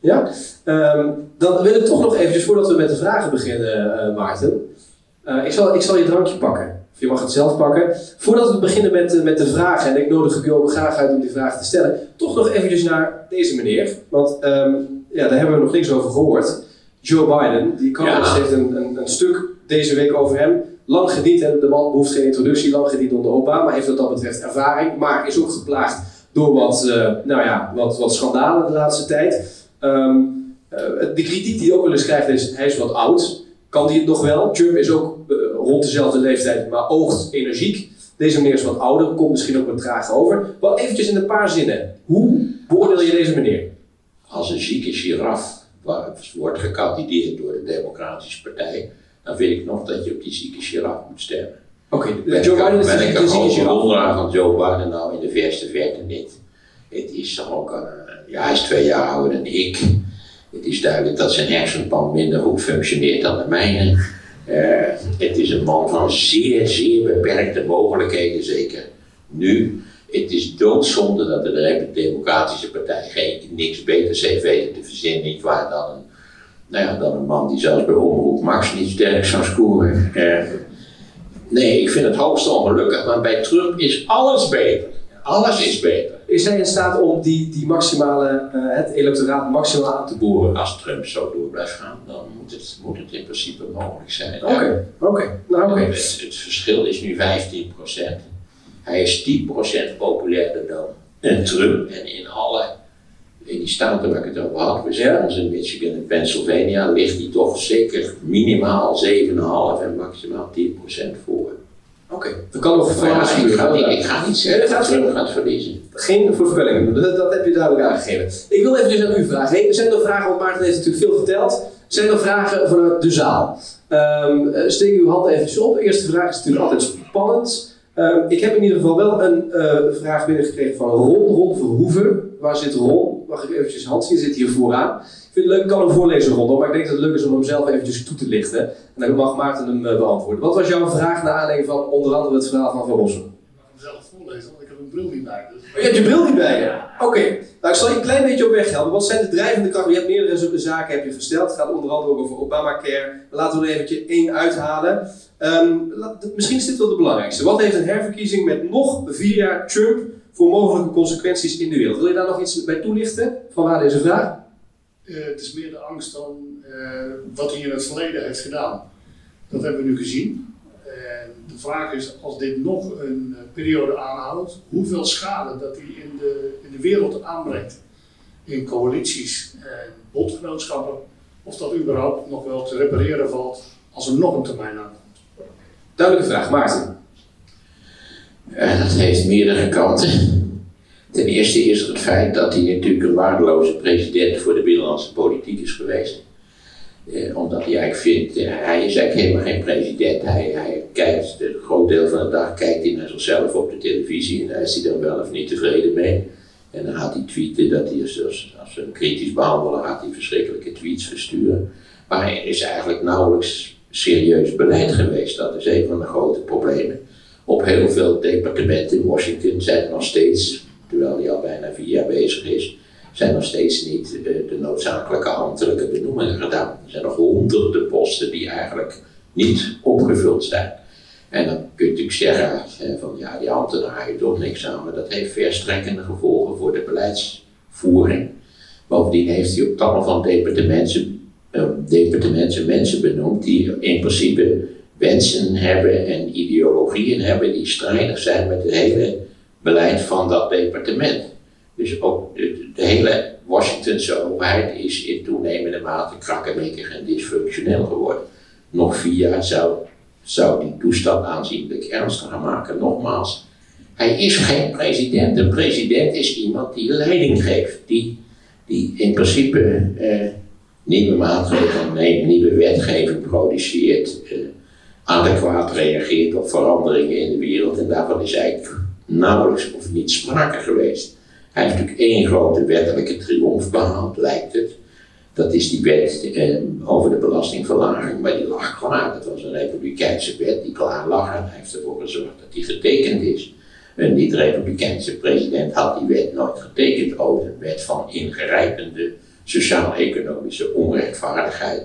Ja? Ehm, dan wil ik toch nog eventjes, voordat we met de vragen beginnen, Maarten. ik, zal, ik zal je drankje pakken. Of je mag het zelf pakken. Voordat we beginnen met, met de vragen, en ik nodig u ook graag uit om die vragen te stellen, toch nog eventjes naar deze meneer. Want ehm, ja, daar hebben we nog niks over gehoord. Joe Biden, die Ja. heeft een, een, een stuk deze week over hem. Lang gediend, hè? de man behoeft geen introductie, lang gediend onder Obama, heeft wat dat betreft ervaring, maar is ook geplaagd door wat, eh, nou ja, wat, wat schandalen de laatste tijd. Ehm, eh, de kritiek die hij ook wel eens krijgt is, hij is wat oud, kan hij het nog wel? Trump is ook eh, rond dezelfde leeftijd, maar oogt energiek. Deze meneer is wat ouder, komt misschien ook wat traag over. Wel eventjes in een paar zinnen, hoe beoordeel je deze meneer? Als een zieke giraf wordt gekandideerd door de Democratische Partij, dan vind ik nog dat je op die zieke giraf moet stemmen. Oké, Ben Joe Biden is een zieke giraf. bewonderaar van Joe Biden nou in de verste verte niet. Het is toch ook een, ja, hij is twee jaar ouder dan ik. Het is duidelijk dat zijn hersenpan minder goed functioneert dan de mijne. Eh, het is een man van zeer, zeer beperkte mogelijkheden, zeker nu. Het is doodzonde dat de Democratische Partij geen, niks beters heeft weten te verzinnen, niet waar, dan een, nou ja, dan een man die zelfs bij Omroep Max niet sterk zou scoren. Eh, Nee, ik vind het hoogst ongelukkig, maar bij Trump is alles beter. Alles is beter. Is hij in staat om die, die maximale, eh, het electoraat maximaal aan te boren? Als Trump zo door blijft gaan, dan moet het, moet het in principe mogelijk zijn. Oké, oké. Nou, oké. Het, het verschil is nu 15%. Hij is 10% populairder dan en Trump. En in alle, in die staten waar ik het over had, Wisconsin, Michigan en Pennsylvania, ligt hij toch zeker minimaal 7,5 en maximaal 10% voor. Oké, dat kan nog ja, ik, ga niet, ik ga niet Nee, zeggen dat gaat Trump niet. gaat verliezen. Geen voorspellingen, dat, dat heb je duidelijk aangegeven. Ik wil even aan u vragen. Hey, zijn er vragen, want Maarten heeft natuurlijk veel verteld. Zijn er vragen vanuit de zaal? Ehm, eh, steek uw hand eventjes op. De eerste vraag is natuurlijk altijd spannend. Ehm, ik heb in ieder geval wel een eh, vraag binnengekregen van Ron, Ron Verhoeven. Waar zit Ron? Mag ik eventjes hand zien? Zit hier vooraan. vind het leuk, ik kan hem voorlezen rondom, maar ik denk dat het leuk is om hem zelf eventjes toe te lichten. En dan mag Maarten hem uh, beantwoorden. Wat was jouw vraag naar aanleiding van onder andere het verhaal van Van Rossum? Ik mag hem zelf voorlezen, want ik heb een bril niet bij. Dus... Oh, je hebt je bril niet bij je? Oké, nou ik zal je een klein beetje op weg helpen. Wat zijn de drijvende krachten? Je hebt meerdere zaken heb je gesteld. Het gaat onder andere ook over Obamacare. Laten we er eventjes één uithalen. Um, misschien is dit wel de belangrijkste. Wat heeft een herverkiezing met nog vier jaar Trump voor mogelijke consequenties in de wereld? Wil je daar nog iets bij toelichten? Van waar deze vraag? Uh, het is meer de angst dan uh, wat hij in het verleden heeft gedaan. Dat hebben we nu gezien. En de vraag is, als dit nog een uh, periode aanhoudt, hoeveel schade dat hij in de, in de wereld aanbrengt. In coalities en bondgenootschappen. Of dat überhaupt nog wel te repareren valt als er nog een termijn aankomt. Duidelijke vraag, Maarten. Uh, dat heeft meerdere kanten. Ten eerste is het feit dat hij natuurlijk een waardeloze president voor de binnenlandse politiek is geweest. Eh, omdat hij eigenlijk vindt, eh, hij is eigenlijk helemaal geen president. Hij, hij kijkt, een groot deel van de dag kijkt hij naar zichzelf op de televisie en daar is hij dan wel of niet tevreden mee. En dan gaat hij tweeten dat hij, als, als een kritisch behandelen, gaat hij verschrikkelijke tweets versturen. Maar er is eigenlijk nauwelijks serieus beleid geweest. Dat is een van de grote problemen. Op heel veel departementen in Washington zijn er nog steeds, terwijl hij al bijna vier jaar bezig is, zijn nog steeds niet de, noodzakelijke ambtelijke benoemingen gedaan. Er zijn nog honderden posten die eigenlijk niet opgevuld zijn. En dan kun je natuurlijk zeggen van ja, die ambtenaren heeft toch niks aan, maar dat heeft verstrekkende gevolgen voor de beleidsvoering. Bovendien heeft hij op tal van departementen, uh, departementen mensen benoemd die in principe wensen hebben en ideologieën hebben die strijdig zijn met het hele beleid van dat departement. Dus ook de, hele Washingtonse overheid is in toenemende mate krakkemikkig en dysfunctioneel geworden. Nog vier jaar zou, zou die toestand aanzienlijk ernstiger maken. Nogmaals, hij is geen president. Een president is iemand die leiding geeft, die, die in principe eh, nieuwe maatregelen neemt, nieuwe wetgeving produceert, eh, adequaat reageert op veranderingen in de wereld. En daarvan is eigenlijk nauwelijks of niet sprake geweest. Hij heeft natuurlijk één grote wettelijke triomf behaald, lijkt het. Dat is die wet eh, over de belastingverlaging, maar die lag klaar. Dat was een republikeinse wet die klaar lag en hij heeft ervoor gezorgd dat die getekend is. Een niet-republikeinse president had die wet nooit getekend. Ook een wet van ingrijpende sociaal-economische onrechtvaardigheid.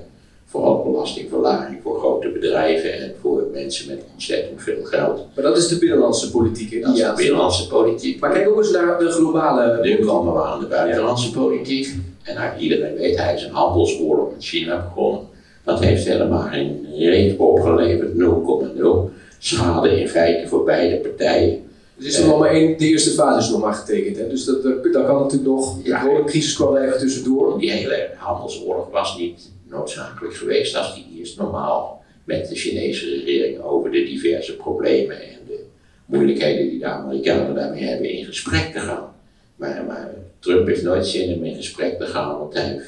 Vooral belastingverlaging voor grote bedrijven en voor mensen met ontzettend veel geld. Maar dat is de binnenlandse politiek. Dat is de binnenlandse politiek. Maar kijk ook eens naar de globale. Nu komen we aan de buitenlandse politiek. En nou, iedereen weet, hij is een handelsoorlog met China begonnen. Dat heeft helemaal geen reet opgeleverd, 0,0. Schade in feite voor beide partijen. Er is er nog maar één, de eerste fase is nog maar getekend. Hè? Dus dat, dat, kan natuurlijk nog, ja, de crisis kwam er even tussendoor. Die hele handelsoorlog was niet noodzakelijk geweest als die eerst normaal met de Chinese regering over de diverse problemen en de moeilijkheden die de Amerikanen daarmee hebben in gesprek te gaan. Maar, maar Trump heeft nooit zin om in gesprek te gaan, want hij,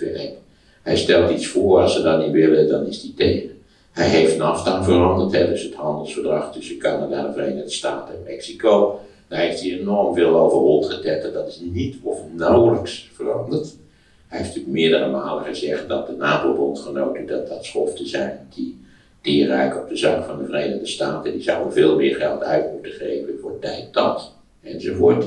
hij stelt iets voor, als ze dat niet willen, dan is hij tegen. Hij heeft NAFTA veranderd, hè, dus het handelsverdrag tussen Canada, de Verenigde Staten en Mexico. Daar heeft hij enorm veel over rondgetetterd, dat is niet of nauwelijks veranderd. Hij heeft natuurlijk meerdere malen gezegd dat de NAVO-bondgenoten dat dat schoften zijn die die rijk op de zak van de Verenigde Staten, die zouden veel meer geld uit moeten geven voor tijd dat, enzovoort.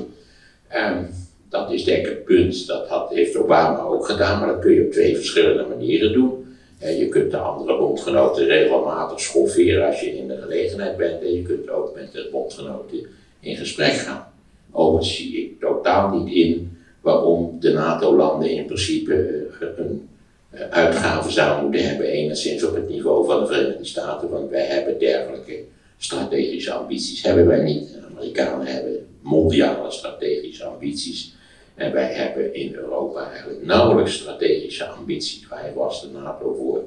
Um, dat is denk ik het punt, dat had, heeft Obama ook gedaan, maar dat kun je op twee verschillende manieren doen. En je kunt de andere bondgenoten regelmatig schofferen als je in de gelegenheid bent en je kunt ook met de bondgenoten in gesprek gaan. Overigens zie ik totaal niet in waarom de NATO-landen in principe eh, een eh, uitgaven zouden moeten hebben, enigszins op het niveau van de Verenigde Staten, want wij hebben dergelijke strategische ambities, hebben wij niet. De Amerikanen hebben mondiale strategische ambities. En wij hebben in Europa eigenlijk nauwelijks strategische ambities. Waar was de NATO voor?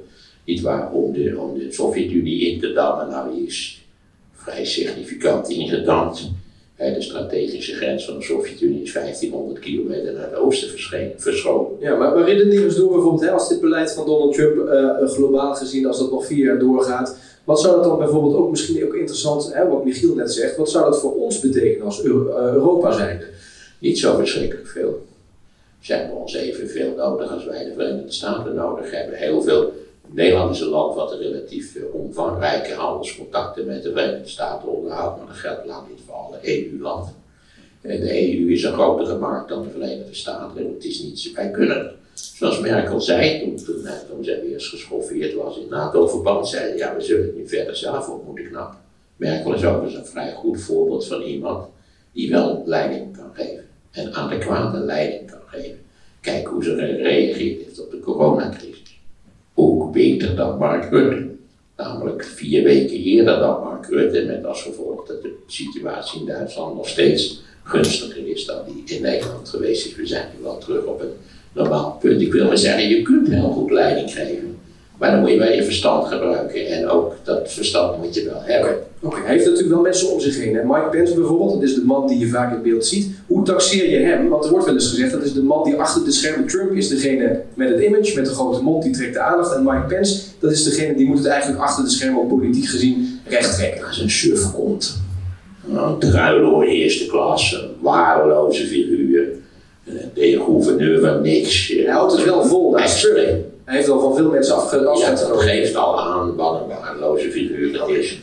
Niet waar om de, om Sovjet-Unie in te dammen. Nou, die is vrij significant ingedamd. De strategische grens van de Sovjet-Unie is 1500 kilometer naar het oosten verschoven. Ja, maar, redeneer eens door bijvoorbeeld, hè, als dit beleid van Donald Trump uh, globaal gezien, als dat nog vier jaar doorgaat, wat zou dat dan bijvoorbeeld ook misschien ook interessant, hè, wat Michiel net zegt, wat zou dat voor ons betekenen als Euro uh, Europa zijnde? Niet zo verschrikkelijk veel. Ze hebben ons evenveel nodig als wij de Verenigde Staten nodig hebben. Heel veel. Nederland is een land wat relatief eh, omvangrijke handelscontacten met de Verenigde Staten onderhoudt, maar dat geldt laat niet voor alle EU-landen. De EU is een grotere markt dan de Verenigde Staten en het is niet, wij kunnen, zoals Merkel zei toen, toen, toen zij weer geschoffeerd was in NATO-verband, zei ja we zullen het nu verder zelf op moeten knappen. Merkel is ook eens een vrij goed voorbeeld van iemand die wel leiding kan geven en adequate leiding kan geven. Kijk hoe ze gereageerd heeft op de coronacrisis. Ook beter dan Mark Rutte. Namelijk vier weken eerder dan Mark Rutte, met als gevolg dat de situatie in Duitsland nog steeds gunstiger is dan die in Nederland geweest is. We zijn nu wel terug op een normaal punt. Ik wil maar zeggen, je kunt heel goed leiding geven. Maar dan moet je wel je verstand gebruiken. En ook dat verstand moet je wel hebben. Oké, hij heeft natuurlijk wel mensen om zich heen. Hè? Mike Pence bijvoorbeeld, dat is de man die je vaak in beeld ziet. Hoe taxeer je hem? Want er wordt wel eens gezegd, dat is de man die achter de schermen... Trump is degene met het image, met de grote mond, die trekt de aandacht. En Mike Pence, dat is degene die moet het eigenlijk achter de schermen, ook politiek gezien, recht trekken. Als een suf komt. Nou, druilen eerste klas, een waardeloze figuur. De gouverneur van niks. Hij houdt het wel vol, dat is Hij heeft al van veel mensen afgezet. Ja, dat geeft al aan wat een waardeloze figuur dat is.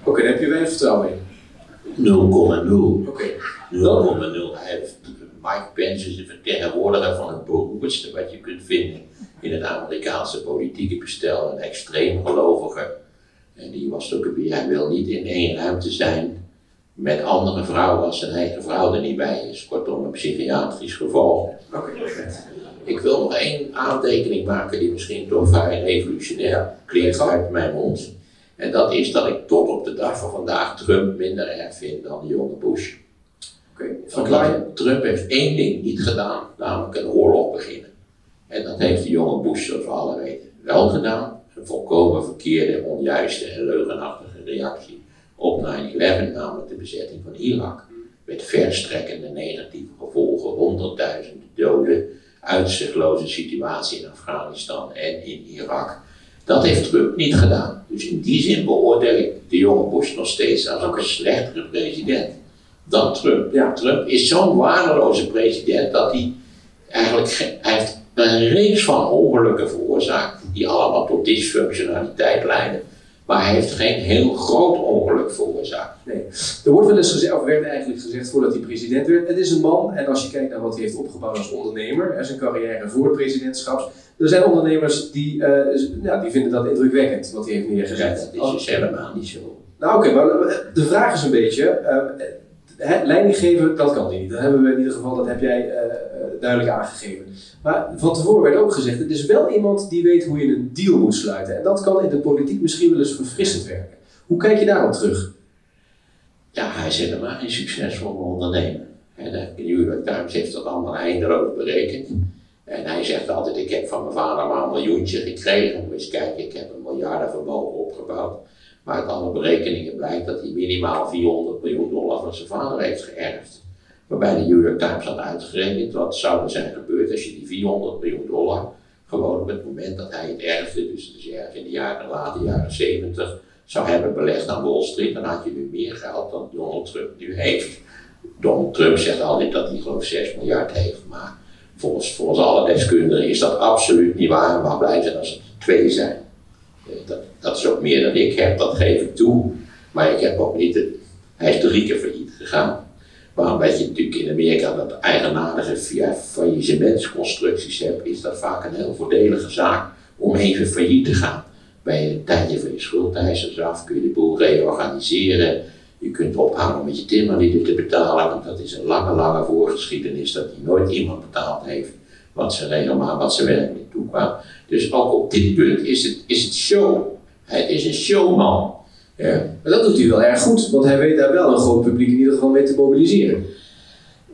Oké, okay, daar heb je weinig vertrouwen in. 0,0. Oké. Okay. 0,0. Mike Pence is de vertegenwoordiger van het beroerdste wat je kunt vinden in het Amerikaanse politieke bestel. Een extreem gelovige. En die was ook weer, hij wil niet in één ruimte zijn met andere vrouwen als zijn eigen vrouw er niet bij is. Kortom, een psychiatrisch geval. Oké, Ik wil nog één aantekening maken die misschien toch vrij revolutionair klinkt uit mijn mond. En dat is dat ik tot op de dag van vandaag Trump minder erg vind dan de jonge Bush. Okay. Trump heeft één ding niet gedaan, namelijk een oorlog beginnen. En dat heeft de jonge Bush, zoals we alle weten, wel gedaan. Een volkomen verkeerde, onjuiste en leugenachtige reactie op 9-11, namelijk de bezetting van Irak. Met verstrekkende negatieve gevolgen, honderdduizenden doden, uitzichtloze situatie in Afghanistan en in Irak. Dat heeft Trump niet gedaan. Dus in die zin beoordeel ik de jonge Bush nog steeds als een slechtere president dan Trump. Ja. Trump is zo'n waardeloze president dat hij eigenlijk hij heeft een reeks van ongelukken veroorzaakt die allemaal tot dysfunctionaliteit leiden. Maar hij heeft geen heel groot ongeluk veroorzaakt. Nee. Er wordt wel eens gezegd, of werd eigenlijk gezegd voordat hij president werd, het is een man, en als je kijkt naar wat hij heeft opgebouwd als ondernemer, en zijn carrière voor het presidentschap, er zijn ondernemers die, uh, ja, die vinden dat indrukwekkend, wat hij heeft neergezet. Dat is dus helemaal niet zo. Nou oké, maar de vraag is een beetje, uh, leiding geven, dat kan hij niet. Dat hebben we in ieder geval, dat heb jij uh, duidelijk aangegeven. Maar van tevoren werd ook gezegd, het is wel iemand die weet hoe je een deal moet sluiten. En dat kan in de politiek misschien wel eens verfrissend werken. Hoe kijk je daarop terug? Ja, hij is helemaal geen succesvolle ondernemer. En de New Times heeft dat allemaal eindeloos berekend. En hij zegt altijd, ik heb van mijn vader maar een miljoentje gekregen. Moet eens kijken, ik heb een miljardenvermogen opgebouwd. Maar uit alle berekeningen blijkt dat hij minimaal 400 miljoen dollar van zijn vader heeft geërfd. Waarbij de New York Times had uitgerekend wat zou er zijn gebeurd als je die 400 miljoen dollar gewoon op het moment dat hij het erfde, dus, in de jaren, late jaren 70, zou hebben belegd aan Wall Street, dan had je nu meer geld dan Donald Trump nu heeft. Donald Trump zegt altijd dat hij geloof 6 miljard heeft, maar volgens, volgens alle deskundigen is dat absoluut niet waar. Maar blij zijn als het twee zijn. Eh, dat, dat is ook meer dan ik heb, dat geef ik toe. Maar ik heb ook niet, het, hij is drie keer failliet gegaan. Maar weet je natuurlijk in Amerika dat eigenaardige via faillissementsconstructies hebt, is dat vaak een heel voordelige zaak om even failliet te gaan. Bij een tijdje van je schuldeisers af kun je de boel reorganiseren. Je kunt ophouden met je timmerlieden te betalen, want dat is een lange, lange voorgeschiedenis dat die nooit iemand betaald heeft wat ze regelmatig, wat ze werkelijk toekwam. Dus ook op dit punt is het, is het show. Hij is een showman. Ja. Maar dat doet hij wel erg goed, want hij weet daar wel een groot publiek in ieder geval mee te mobiliseren.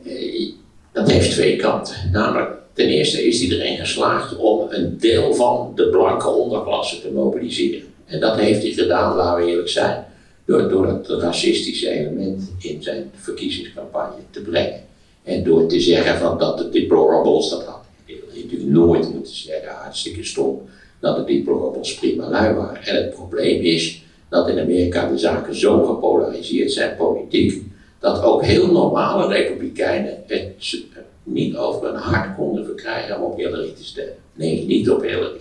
Eh, dat heeft twee kanten. Namelijk, ten eerste is hij erin geslaagd om een deel van de blanke onderklasse te mobiliseren. En dat heeft hij gedaan, laten we eerlijk zijn, door, door het racistische element in zijn verkiezingscampagne te brengen. En door te zeggen van dat de deplorables, dat had hij natuurlijk nooit moeten zeggen, hartstikke stom, dat de deplorables prima lui waren. En het probleem is dat in Amerika de zaken zo gepolariseerd zijn, politiek, dat ook heel normale republikeinen het niet over hun hart konden verkrijgen om op Hillary te stemmen. Nee, niet op Hillary.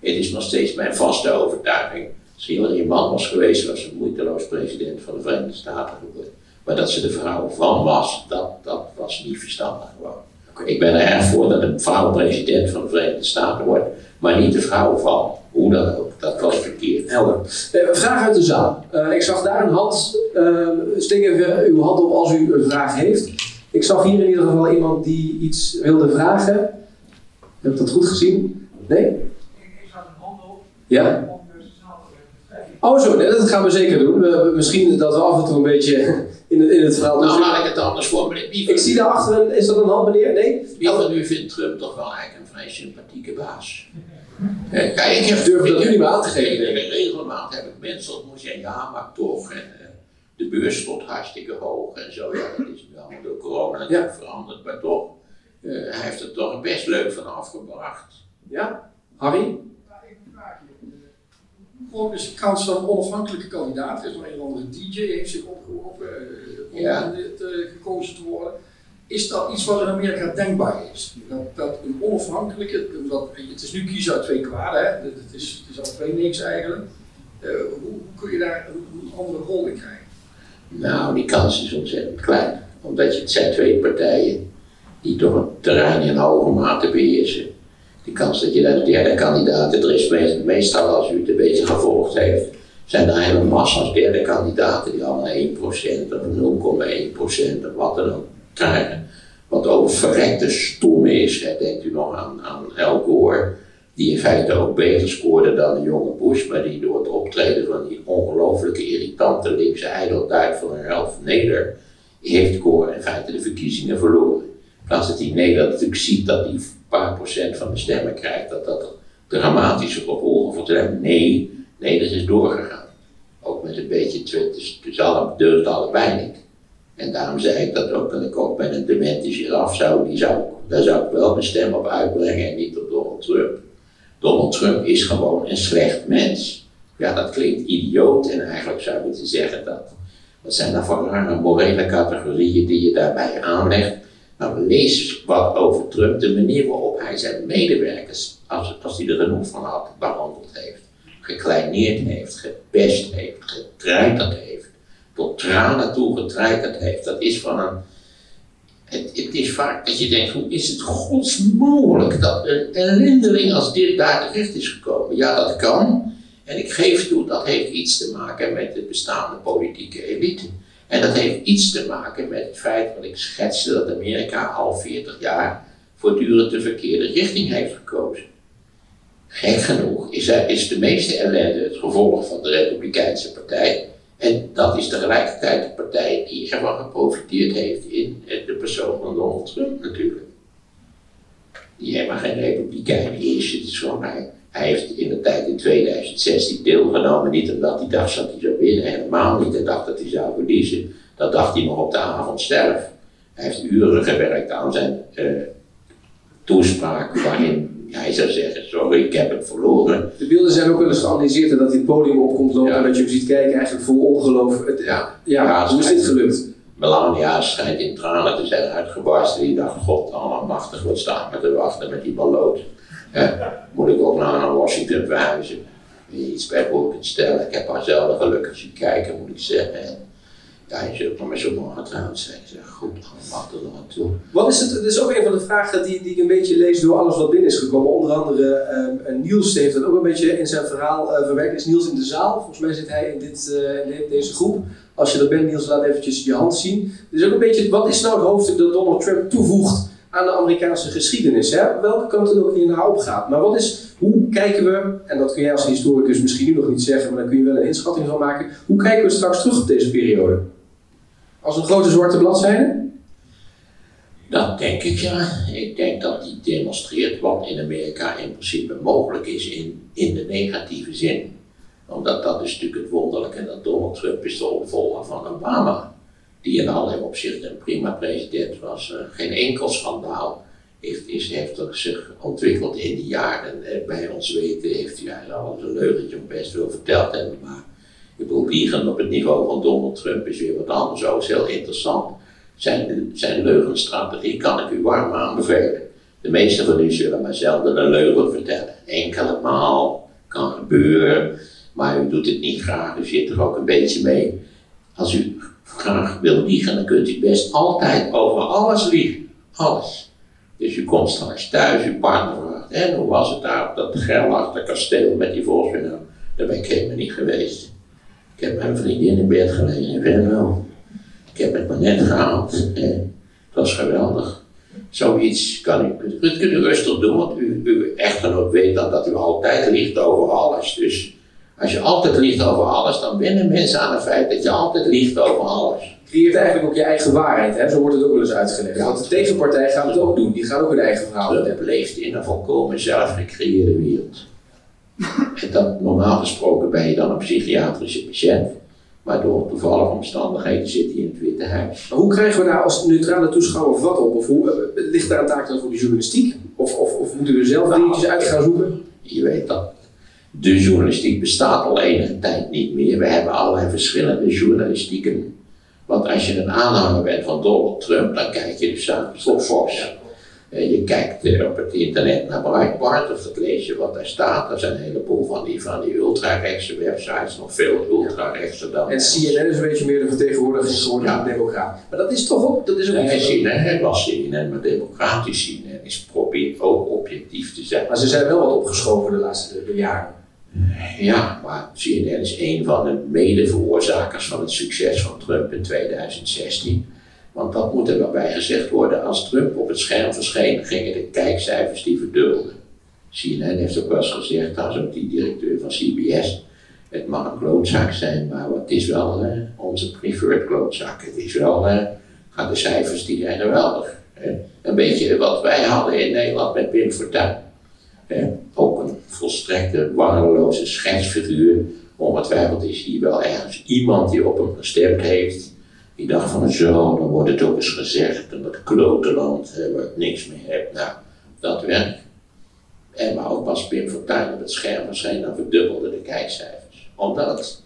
Het is nog steeds mijn vaste overtuiging. Als Hillary een man was geweest, was ze moeiteloos president van de Verenigde Staten geworden. Maar dat ze de vrouw van was, dat, dat was niet verstandig gewoon. Ik ben er erg voor dat een vrouw president van de Verenigde Staten wordt, maar niet de vrouw van. Hoe dan ook, dat was verkeerd. Helder. Eh, vraag uit de zaal. Eh, ik zag daar een hand. Uh, steek even uw hand op als u een vraag heeft. Ik zag hier in ieder geval iemand die iets wilde vragen. Heb ik dat goed gezien? Nee? Ik zag een hand op. Ja? Oh zo, nee, dat gaan we zeker doen. We, misschien dat we af en toe een beetje in het, in het verhaal... Nou, Dus- laat ik het anders formuleren. Wie ik zie daar achter een... Is dat een hand, meneer? Nee? Wie van u vindt Trump toch wel eigenlijk een vrij sympathieke baas? Eh, Kijk, ik heb, Durven dat niet meer aan te geven, Regelmatig heb ik mensen ontmoet, ja, ja, maar toch. En, eh, de beurs stond hartstikke hoog en zo. Ja, dat is nu allemaal door corona natuurlijk veranderd, maar toch. eh, hij heeft er toch best leuk van afgebracht. Ja? Harry? Ja, ik heb een vraagje. De kans van een onafhankelijke kandidaat, er is nog een of andere DJ, heeft zich opgeroepen eh, om Ja. eh, gekozen te worden. Is dat iets wat in Amerika denkbaar is? Dat, dat een onafhankelijke, dat, het is nu kiezen uit twee kwaden, hè? Het, is, het is al twee niks eigenlijk. Eh, hoe, hoe kun je daar een, een andere rol in krijgen? Nou, die kans is ontzettend klein. Omdat je, het zijn twee partijen die toch een terrein in hoge mate beheersen. Die kans dat je daar de derde kandidaat, er is meest- meestal als u het een beetje gevolgd heeft, zijn er hele massa's derde kandidaten die allemaal 1% of 0,1% of wat dan ook krijgen. Wat ook verrekte stom is. Denkt u nog aan, aan die in feite ook beter scoorde dan de jonge Bush, maar die door het optreden van die ongelooflijke irritante linkse ijdeltuit van helft neder, heeft Gore in feite de verkiezingen verloren. Als het die Nederland natuurlijk ziet dat die paar procent van de stemmen krijgt, dat dat dramatische gevolgen voor zijn. Nee, nee, dat is doorgegaan. Ook met een beetje twit, dus, alle, allebei niet. En daarom zei ik dat ook, dat ik ook met een demente giraf zou, die zou, daar zou ik wel mijn stem op uitbrengen en niet op Donald Trump. Donald Trump is gewoon een slecht mens. Ja, dat klinkt idioot en eigenlijk zou je moeten zeggen dat. Wat zijn dat voor rare morele categorieën die je daarbij aanlegt? Nou, lees wat over Trump, de manier waarop hij zijn medewerkers, als, hij er genoeg van had, behandeld heeft. Gekleineerd heeft, gepest heeft, getreiterd heeft, tot tranen toe getreiterd heeft. Dat is van een. Het, is vaak dat je denkt, hoe is het gods mogelijk dat een ellendeling als dit daar terecht is gekomen? Ja, dat kan. En ik geef toe, dat heeft iets te maken met de bestaande politieke elite. En dat heeft iets te maken met het feit wat ik schetste, dat Amerika al 40 jaar voortdurend de verkeerde richting heeft gekozen. Gek genoeg is, er, is de meeste ellende het gevolg van de Republikeinse Partij. En dat is tegelijkertijd de partij die ervan geprofiteerd heeft in eh, de persoon van Donald Trump natuurlijk. Die helemaal geen republikein is. Het is gewoon hij. Hij heeft in de tijd in 2016 deelgenomen, niet omdat hij dacht dat hij zou winnen, helemaal niet. Hij dacht dat hij zou verliezen. Dat dacht hij nog op de avond zelf. Hij heeft uren gewerkt aan zijn eh, toespraak, waarin hij zou zeggen: Sorry, ik heb het verloren. De beelden zijn ook wel eens geanalyseerd en dat hij het podium opkomt lopen Ja. en dat je hem ziet kijken eigenlijk vol ongeloof. Het, ja, Ja. Ja, hoe is dit gelukt? Melania schijnt in tranen te zijn uitgebarsten. Die dacht: God, allemachtig, wat staat me te wachten met die balloot? Moet ik ook nou naar Washington verhuizen? Iets bij voor kunt stellen? Ik heb haar zelf gelukkig zien kijken, moet ik zeggen. En, ja, je zult maar met zo'n zijn. Goed, allemachtig er aan toe. Wat is het? Het is ook een van de vragen die, die ik een beetje lees door alles wat binnen is gekomen. Onder andere ehm, Niels heeft dat ook een beetje in zijn verhaal eh, verwerkt. Is Niels in de zaal? Volgens mij zit hij in, dit, eh, in de- deze groep. Als je er bent, Niels, laat eventjes je hand zien. Dus ook een beetje, wat is nou het hoofdstuk dat Donald Trump toevoegt aan de Amerikaanse geschiedenis? Hè? Welke kant het ook in nou opgaat. Maar wat is, hoe kijken we, en dat kun jij als historicus misschien nu nog niet zeggen, maar daar kun je wel een inschatting van maken. Hoe kijken we straks terug op deze periode? Als een grote zwarte bladzijde? Dat denk ik ja. Ik denk dat die demonstreert wat in Amerika in principe mogelijk is in, in de negatieve zin. Omdat dat is natuurlijk het wonderlijke dat Donald Trump is de opvolger van Obama. Die in allerlei opzichten prima president was. Eh, geen enkel schandaal heeft, is, heeft zich ontwikkeld in die jaren. Eh, bij ons weten heeft hij al een leugentje best veel verteld hebben. Maar ik bedoel, liegen op het niveau van Donald Trump is weer wat anders. Ook is heel interessant. Zijn, zijn leugenstrategie kan ik u warm aanbevelen. De meesten van u zullen maar zelden een leugen vertellen. Enkele maal kan gebeuren, maar u doet het niet graag, u zit er ook een beetje mee. Als u graag wil liegen, dan kunt u best altijd over alles liegen. Alles. Dus u komt straks thuis, uw partner vraagt, en hoe was het daar op dat gerlachte kasteel met die volksbenoem? Daar ben ik helemaal niet geweest. Ik heb mijn vriendin in bed gelegen in Venlo. Ik heb het maar net gehaald. En het was geweldig. Zoiets kan u, dat kunt u rustig doen, want u, uw echtgenoot weet dat, dat u altijd liegt over alles. Dus als je altijd liegt over alles, dan winnen mensen aan het feit dat je altijd liegt over alles. Je creëert eigenlijk ook je eigen waarheid, hè? zo wordt het ook wel eens uitgelegd. Want de tegenpartij gaat het ook doen, die gaat ook hun eigen verhaal Trump hebben. leeft in een volkomen zelfgecreëerde wereld. En dat, normaal gesproken ben je dan een psychiatrische patiënt, maar door toevallige omstandigheden zit hij in het Witte Huis. Maar hoe krijgen we daar als neutrale toeschouwer wat op? Of hoe, eh, ligt daar een taak dan voor de journalistiek? Of, of, of moeten we zelf dingetjes uit gaan zoeken? Je weet dat de journalistiek bestaat al enige tijd niet meer. We hebben allerlei verschillende journalistieken. Want als je een aanhanger bent van Donald Trump, dan kijk je dus aan Fox. Eh, Je kijkt eh, op het internet naar Breitbart, of dat lees je wat daar staat. Er zijn een heleboel van die, van die ultra-rechtse websites, nog veel ultra-rechtser dan. En CNN is een beetje meer de vertegenwoordiger geworden van de democraat. Maar dat is toch ook, dat is ook Nee, iets- CNN, was CNN, maar democratisch CNN is probeert ook objectief te zijn. Maar ze zijn wel wat opgeschoven de laatste de jaren. Ja, maar CNN is een van de mede-veroorzakers van het succes van Trump in 2016. Want dat moet er wel bij gezegd worden, als Trump op het scherm verscheen, gingen de kijkcijfers die verdubbelden. CNN heeft ook wel eens gezegd, trouwens ook die directeur van CBS, het mag een klootzak zijn, maar het is wel onze preferred klootzak. Het is wel, eh, de cijfers die zijn geweldig. hè. Een beetje wat wij hadden in Nederland met Pim Fortuyn. Ook volstrekte, waardeloze schetsfiguur. Ongetwijfeld is hier wel ergens iemand die op hem gestemd heeft. Die dacht van zo, dan wordt het ook eens gezegd. En dat klote land waar ik niks meer heb. Nou, dat werkt. En maar ook als Pim Fortuyn op het scherm verscheen, dan verdubbelden de kijkcijfers. Omdat het,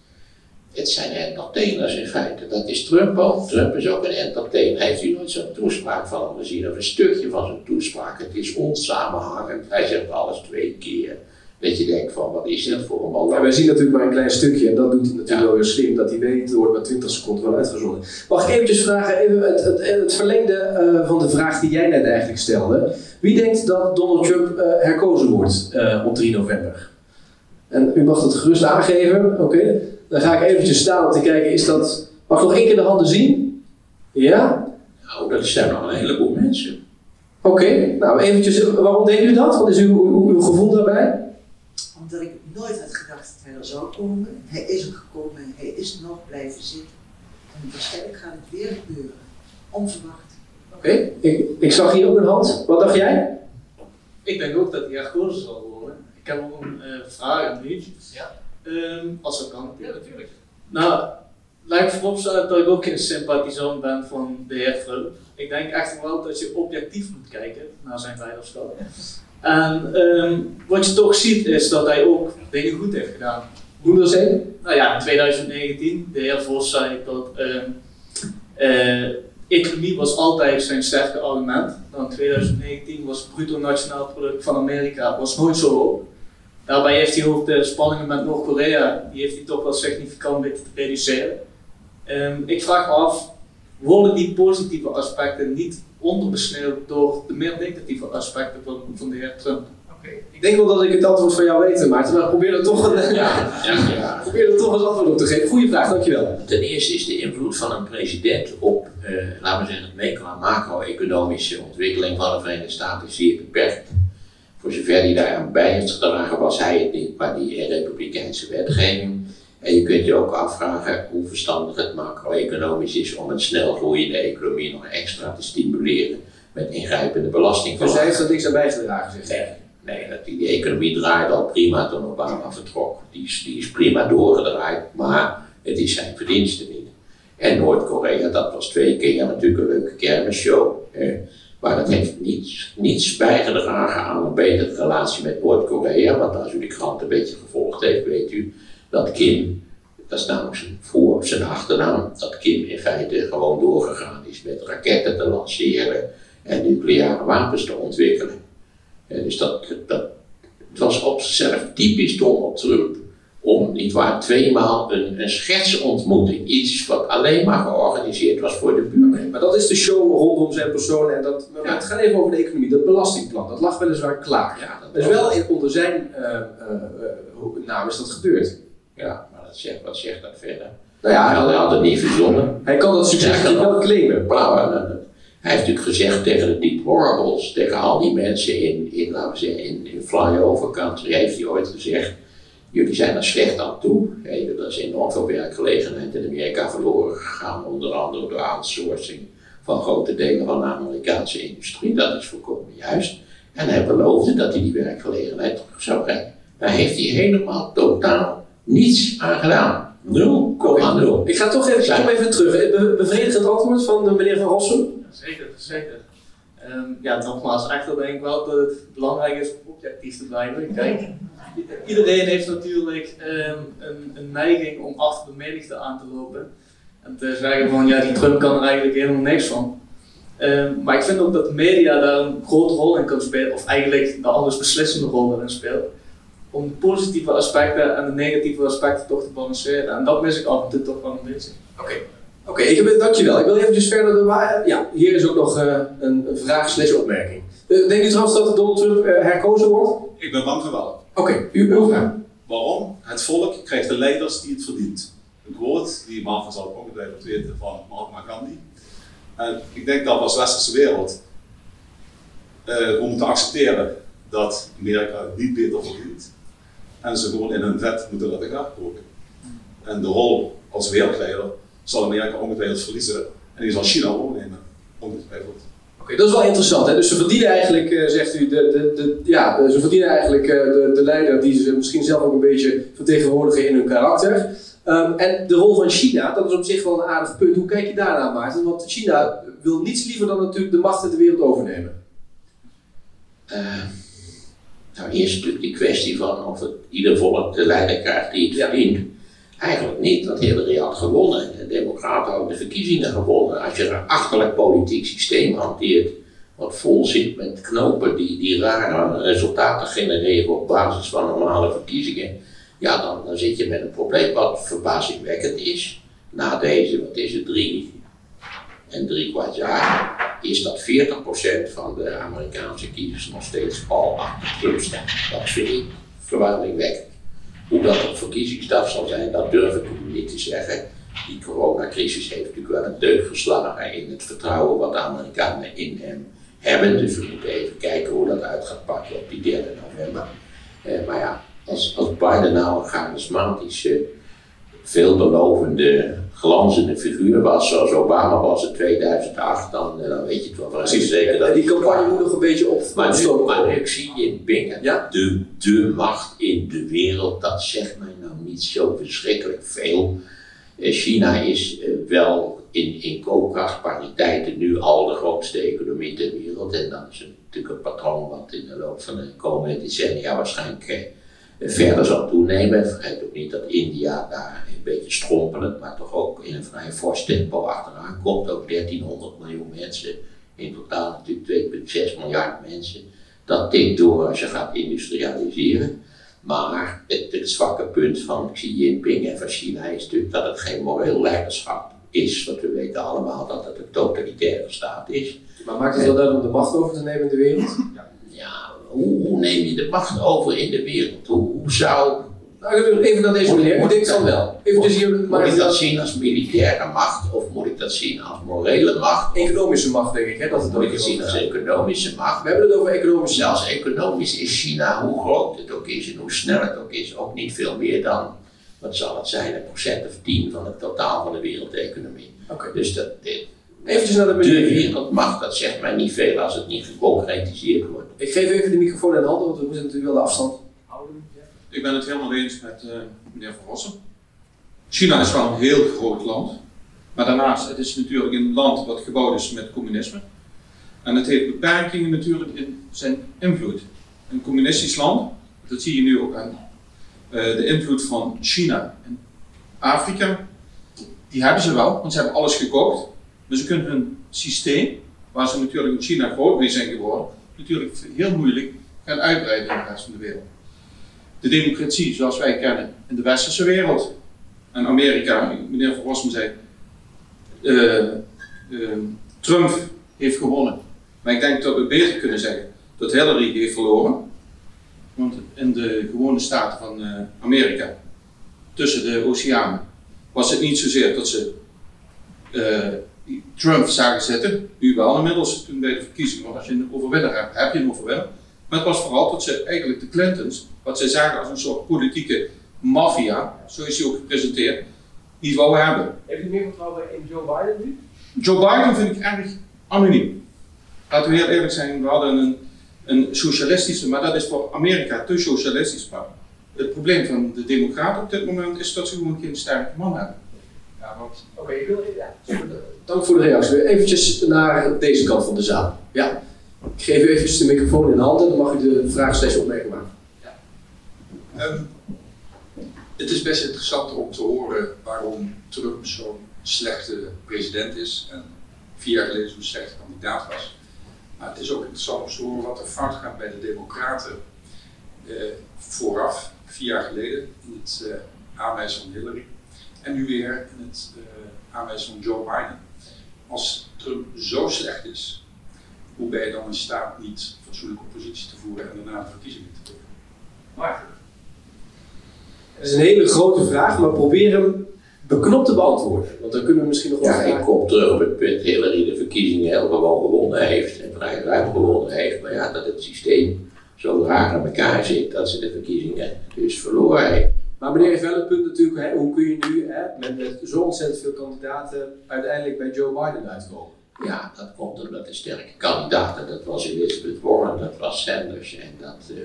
het zijn entertainers in feite. Dat is Trump ook. Trump is ook een entertainer. Heeft u nooit zo'n toespraak van hem gezien? Of een stukje van zijn toespraak. Het is onsamenhangend. Hij zegt alles twee keer. Dat je denkt van, wat is dit voor een man? Maar wij zien natuurlijk maar een klein stukje en dat doet hij natuurlijk wel weer slim. Dat hij weet, er wordt maar 20 seconden wel uitgezonden. Mag ik eventjes vragen, even het, het, het verlengde eh, van de vraag die jij net eigenlijk stelde. Wie denkt dat Donald Trump eh, herkozen wordt eh, op 3 november? En u mag dat gerust aangeven, oké? Dan ga ik eventjes staan om te kijken, is dat... Mag ik nog één keer de handen zien? Ja? Nou, dat zijn nog een heleboel mensen. Oké, nou eventjes, waarom denkt u dat? Wat is uw, uw, uw gevoel daarbij? Omdat ik nooit had gedacht dat hij er zou komen. Hij is er gekomen en hij is nog blijven zitten. En waarschijnlijk gaat het weer gebeuren. Onverwacht. Oké, ik, ik zag hier ook een hand. Wat dacht jij? Ik denk ook dat hij herkozen zal worden. Ik heb ook een eh, vraag aan u. Ja. Ehm, als dat kan. Ja, natuurlijk. Nou, lijkt vooropstellen dat ik ook geen sympathisant ben van de heer Trump. Ik denk echt wel dat je objectief moet kijken naar zijn leiderschap. En ehm, wat je toch ziet is dat hij ook dingen goed heeft gedaan. Er eens één. Nou ja, in 2019, de heer Vos zei dat ehm, eh, economie was altijd zijn sterke argument. Dan in 2019 was het bruto nationaal product van Amerika was nooit zo hoog. Daarbij heeft hij ook de spanningen met Noord-Korea, die heeft hij toch wel significant weten te reduceren. Ehm, ik vraag me af, worden die positieve aspecten niet onderbesneeuwd door de meer negatieve aspecten van, van de heer Trump? Ik denk wel dat ik het antwoord van jou weet, Maarten, maar ik probeer er toch, een, Ja, ja. probeer er toch eens antwoord op te geven. Goeie vraag, dankjewel. Ten eerste is de invloed van een president op, eh, laten we zeggen, het macro-economische ontwikkeling van de Verenigde Staten zeer beperkt. Voor zover hij daaraan bij heeft gedragen, was hij het niet, maar die republikeinse wetgeving. En je kunt je ook afvragen hoe verstandig het macro-economisch is om een snel groeiende economie nog extra te stimuleren met ingrijpende Dus belastingverlaging. hij heeft er niks aan bijgedragen, zegt hij. Nee, nee dat die, die economie draaide al prima toen Obama vertrok. Die is, die is prima doorgedraaid, maar het is zijn verdienste niet. En Noord-Korea, dat was twee keer natuurlijk een leuke kermisshow. hè. Maar dat heeft niets, niets bijgedragen aan een betere relatie met Noord-Korea. Want als u de krant een beetje gevolgd heeft, weet u dat Kim, dat is namelijk zijn voor zijn achternaam, dat Kim in feite gewoon doorgegaan is met raketten te lanceren en nucleaire wapens te ontwikkelen. Eh, dus dat, dat, het was op zichzelf typisch Donald Trump om, niet waar, tweemaal een, een schetsontmoeting, iets wat alleen maar georganiseerd was voor de buurman. Maar dat is de show rondom zijn persoon en dat, maar Ja. het gaat even over de economie. Dat belastingplan, dat lag weliswaar klaar. Ja, dat Dus wel in, onder zijn eh, eh, naam is dat gebeurd. Ja, maar dat zegt, wat zegt dat verder? Nou Hij ja, had, hij had het niet verzonnen. hij kan dat succes Ja, wel claimen. Maar, eh, hij heeft natuurlijk gezegd tegen de deplorables, tegen al die mensen in, in laten we zeggen, in, in flyover country, heeft hij ooit gezegd, jullie zijn er slecht aan toe. Hey, er is enorm veel werkgelegenheid in Amerika verloren gegaan, onder andere door outsourcing van grote delen van de Amerikaanse industrie. Dat is volkomen juist. En hij beloofde dat hij die werkgelegenheid terug zou brengen. Daar heeft hij helemaal totaal niets aan gedaan. 0,0. Ik ga toch even, ik kom even terug. Be- bevredigend antwoord van de meneer Van Rossum. Zeker, zeker. Ehm, ja, nogmaals, echter denk ik wel dat het belangrijk is om objectief te blijven. Kijk, iedereen heeft natuurlijk ehm, een, een neiging om achter de menigte aan te lopen. En te zeggen van, ja, die Trump kan er eigenlijk helemaal niks van. Ehm, maar ik vind ook dat de media daar een grote rol in kan spelen, of eigenlijk de alles beslissende rol erin speelt. Om de positieve aspecten en de negatieve aspecten toch te balanceren. En dat mis ik af en toe toch wel een beetje. Oké, ik heb dankjewel. Ik wil eventjes verder. De ja, hier is ook nog eh, een, een vraag slash opmerking. Uh, denkt u trouwens dat Donald Trump eh, herkozen wordt? Oké, Ik ben bang van wel. u, uw vraag. Waarom? Het volk krijgt de leiders die het verdient. Een quote die Marvin zal ook ongetwijfeld weten van Mahatma Gandhi. En ik denk dat we als westerse wereld eh, we moeten accepteren dat Amerika niet beter verdient. En ze gewoon in hun vet moeten laten gaan koken. En de rol als wereldleider zal Amerika ongetwijfeld verliezen. En die zal China overnemen. Ongetwijfeld. Oké, dat is wel interessant. Hè? Dus ze verdienen eigenlijk, eh, zegt u, de, de, de, ja, eh, ze verdienen eigenlijk eh, de, de leider die ze misschien zelf ook een beetje vertegenwoordigen in hun karakter. Ehm, en de rol van China, dat is op zich wel een aardig punt. Hoe kijk je daarna, Maarten? Want China wil niets liever dan natuurlijk de macht in de wereld overnemen. Eh, nou, eerst natuurlijk die kwestie van of het ieder volk de leider krijgt die het Ja. verdient. Eigenlijk niet, want Hillary had gewonnen. De Democraten hadden de verkiezingen gewonnen. Als je een achterlijk politiek systeem hanteert, wat vol zit met knopen die, die rare resultaten genereren op basis van normale verkiezingen, ja, dan, dan zit je met een probleem wat verbazingwekkend is. Na deze, wat is het, drie en drie kwart jaar, is dat 40% van de Amerikaanse kiezers nog steeds al achter Trump stemmen. Dat vind ik verbazingwekkend. Hoe dat op verkiezingsdag zal zijn, dat durf ik niet te zeggen. Die coronacrisis heeft natuurlijk wel een deuk geslagen in het vertrouwen wat de Amerikanen in hem hebben. Dus we moeten even kijken hoe dat uit gaat pakken op die 3 november. Eh, maar ja, als, als Biden nou een charismatische, veelbelovende, glanzende figuur was, zoals Obama was in 2008, dan, eh, dan weet je het wel vrij zeker dat En die campagne moet nog een beetje op maar nu, komen. nu Xi Jinping, Ja? de, de macht in de wereld, dat zegt mij nou niet zo verschrikkelijk veel. Eh, China is eh, wel in, in koopkrachtpariteiten nu al de grootste economie ter wereld. En dat is natuurlijk een patroon wat in de loop van de komende decennia waarschijnlijk verder zal toenemen. Vergeet ook niet dat India daar een beetje strompelend, maar toch ook in een vrij fors tempo achteraan komt. Ook 1300 miljoen mensen, in totaal natuurlijk 2,6 miljard mensen. Dat tikt door als je gaat industrialiseren. Maar het, het zwakke punt van Xi Jinping en van China is natuurlijk dat het geen moreel leiderschap is. Want we weten allemaal dat het een totalitaire staat is. Maar maakt het wel duidelijk om de macht over te nemen in de wereld? Ja, hoe, hoe neem je de macht over in de wereld? Hoe, hoe zou. Nou, even naar deze meneer. Denkt van wel. Even dus hier, Moet maar ik dat zien als militaire macht of moet ik dat zien als morele macht? economische macht, denk ik. Hè, dat het Moet ik het zien als is. economische macht? We hebben het over economische Zelfs economisch is China, hoe groot het ook is en hoe snel het ook is, ook niet veel meer dan, wat zal het zijn, een procent of tien van het totaal van de wereldeconomie. Dus dat, dit, Eventjes naar de de meneer. wereldmacht, dat zegt mij niet veel als het niet geconcretiseerd wordt. Ik geef even de microfoon in handen, want we moeten natuurlijk wel de afstand houden. Ik ben het helemaal eens met eh, meneer Van Rossum. China is wel een heel groot land. Maar daarnaast, het is natuurlijk een land wat gebouwd is met communisme. En het heeft beperkingen natuurlijk in zijn invloed. Een communistisch land, dat zie je nu ook aan eh, de invloed van China in Afrika. Die hebben ze wel, want ze hebben alles gekocht. Maar ze kunnen hun systeem, waar ze natuurlijk in China groot mee zijn geworden, natuurlijk heel moeilijk gaan uitbreiden in de rest van de wereld. De democratie zoals wij kennen in de westerse wereld en Amerika, meneer Van Rossum zei, eh, eh, Trump heeft gewonnen. Maar ik denk dat we beter kunnen zeggen dat Hillary heeft verloren. Want in de gewone staten van eh, Amerika, tussen de oceanen, was het niet zozeer dat ze Trump zagen zitten, nu wel inmiddels toen bij de verkiezingen, want als je een overwinnaar hebt, heb je een overwinnaar. Maar het was vooral dat ze eigenlijk de Clintons, wat zij zagen als een soort politieke maffia, zo is hij ook gepresenteerd, niet wou hebben. Heeft u meer vertrouwen in Joe Biden nu? Joe Biden vind ik erg anoniem. Laten we heel eerlijk zijn, we hadden een, een socialistische, maar dat is voor Amerika te socialistisch. Maar het probleem van de Democraten op dit moment is dat ze gewoon geen sterke man hebben. Ja, want... Oké, ik wil... Ja, dank voor de reactie. Eventjes naar deze kant van de zaal. Ja. Ik geef u even de microfoon in de handen, dan mag u de vraag steeds opmerken maken. Ja. Um, het is best interessant om te horen waarom Trump zo'n slechte president is en vier jaar geleden zo'n slechte kandidaat was. Maar het is ook interessant om te horen wat er fout gaat bij de Democraten eh, vooraf, vier jaar geleden, in het uh, aanwijzen van Hillary. En nu weer in het uh, aanwijzen van Joe Biden. Als Trump zo slecht is, hoe ben je dan in staat niet fatsoenlijke oppositie te voeren en daarna de verkiezingen te doen? Maar dat is een hele grote vraag, maar probeer hem beknopt te beantwoorden. Want dan kunnen we misschien nog wel. Ja, ik kom terug op het punt Hillary de verkiezingen heel gewoon gewonnen heeft en vrij ruim gewonnen heeft. Maar ja, dat het systeem zo raar aan elkaar zit dat ze de verkiezingen dus verloren heeft. Maar meneer heeft wel het punt natuurlijk, hè, hoe kun je nu hè, met, met zo ontzettend veel kandidaten uiteindelijk bij Joe Biden uitkomen? Ja, dat komt omdat de sterke kandidaten, dat was Elizabeth Warren, dat was Sanders en dat uh,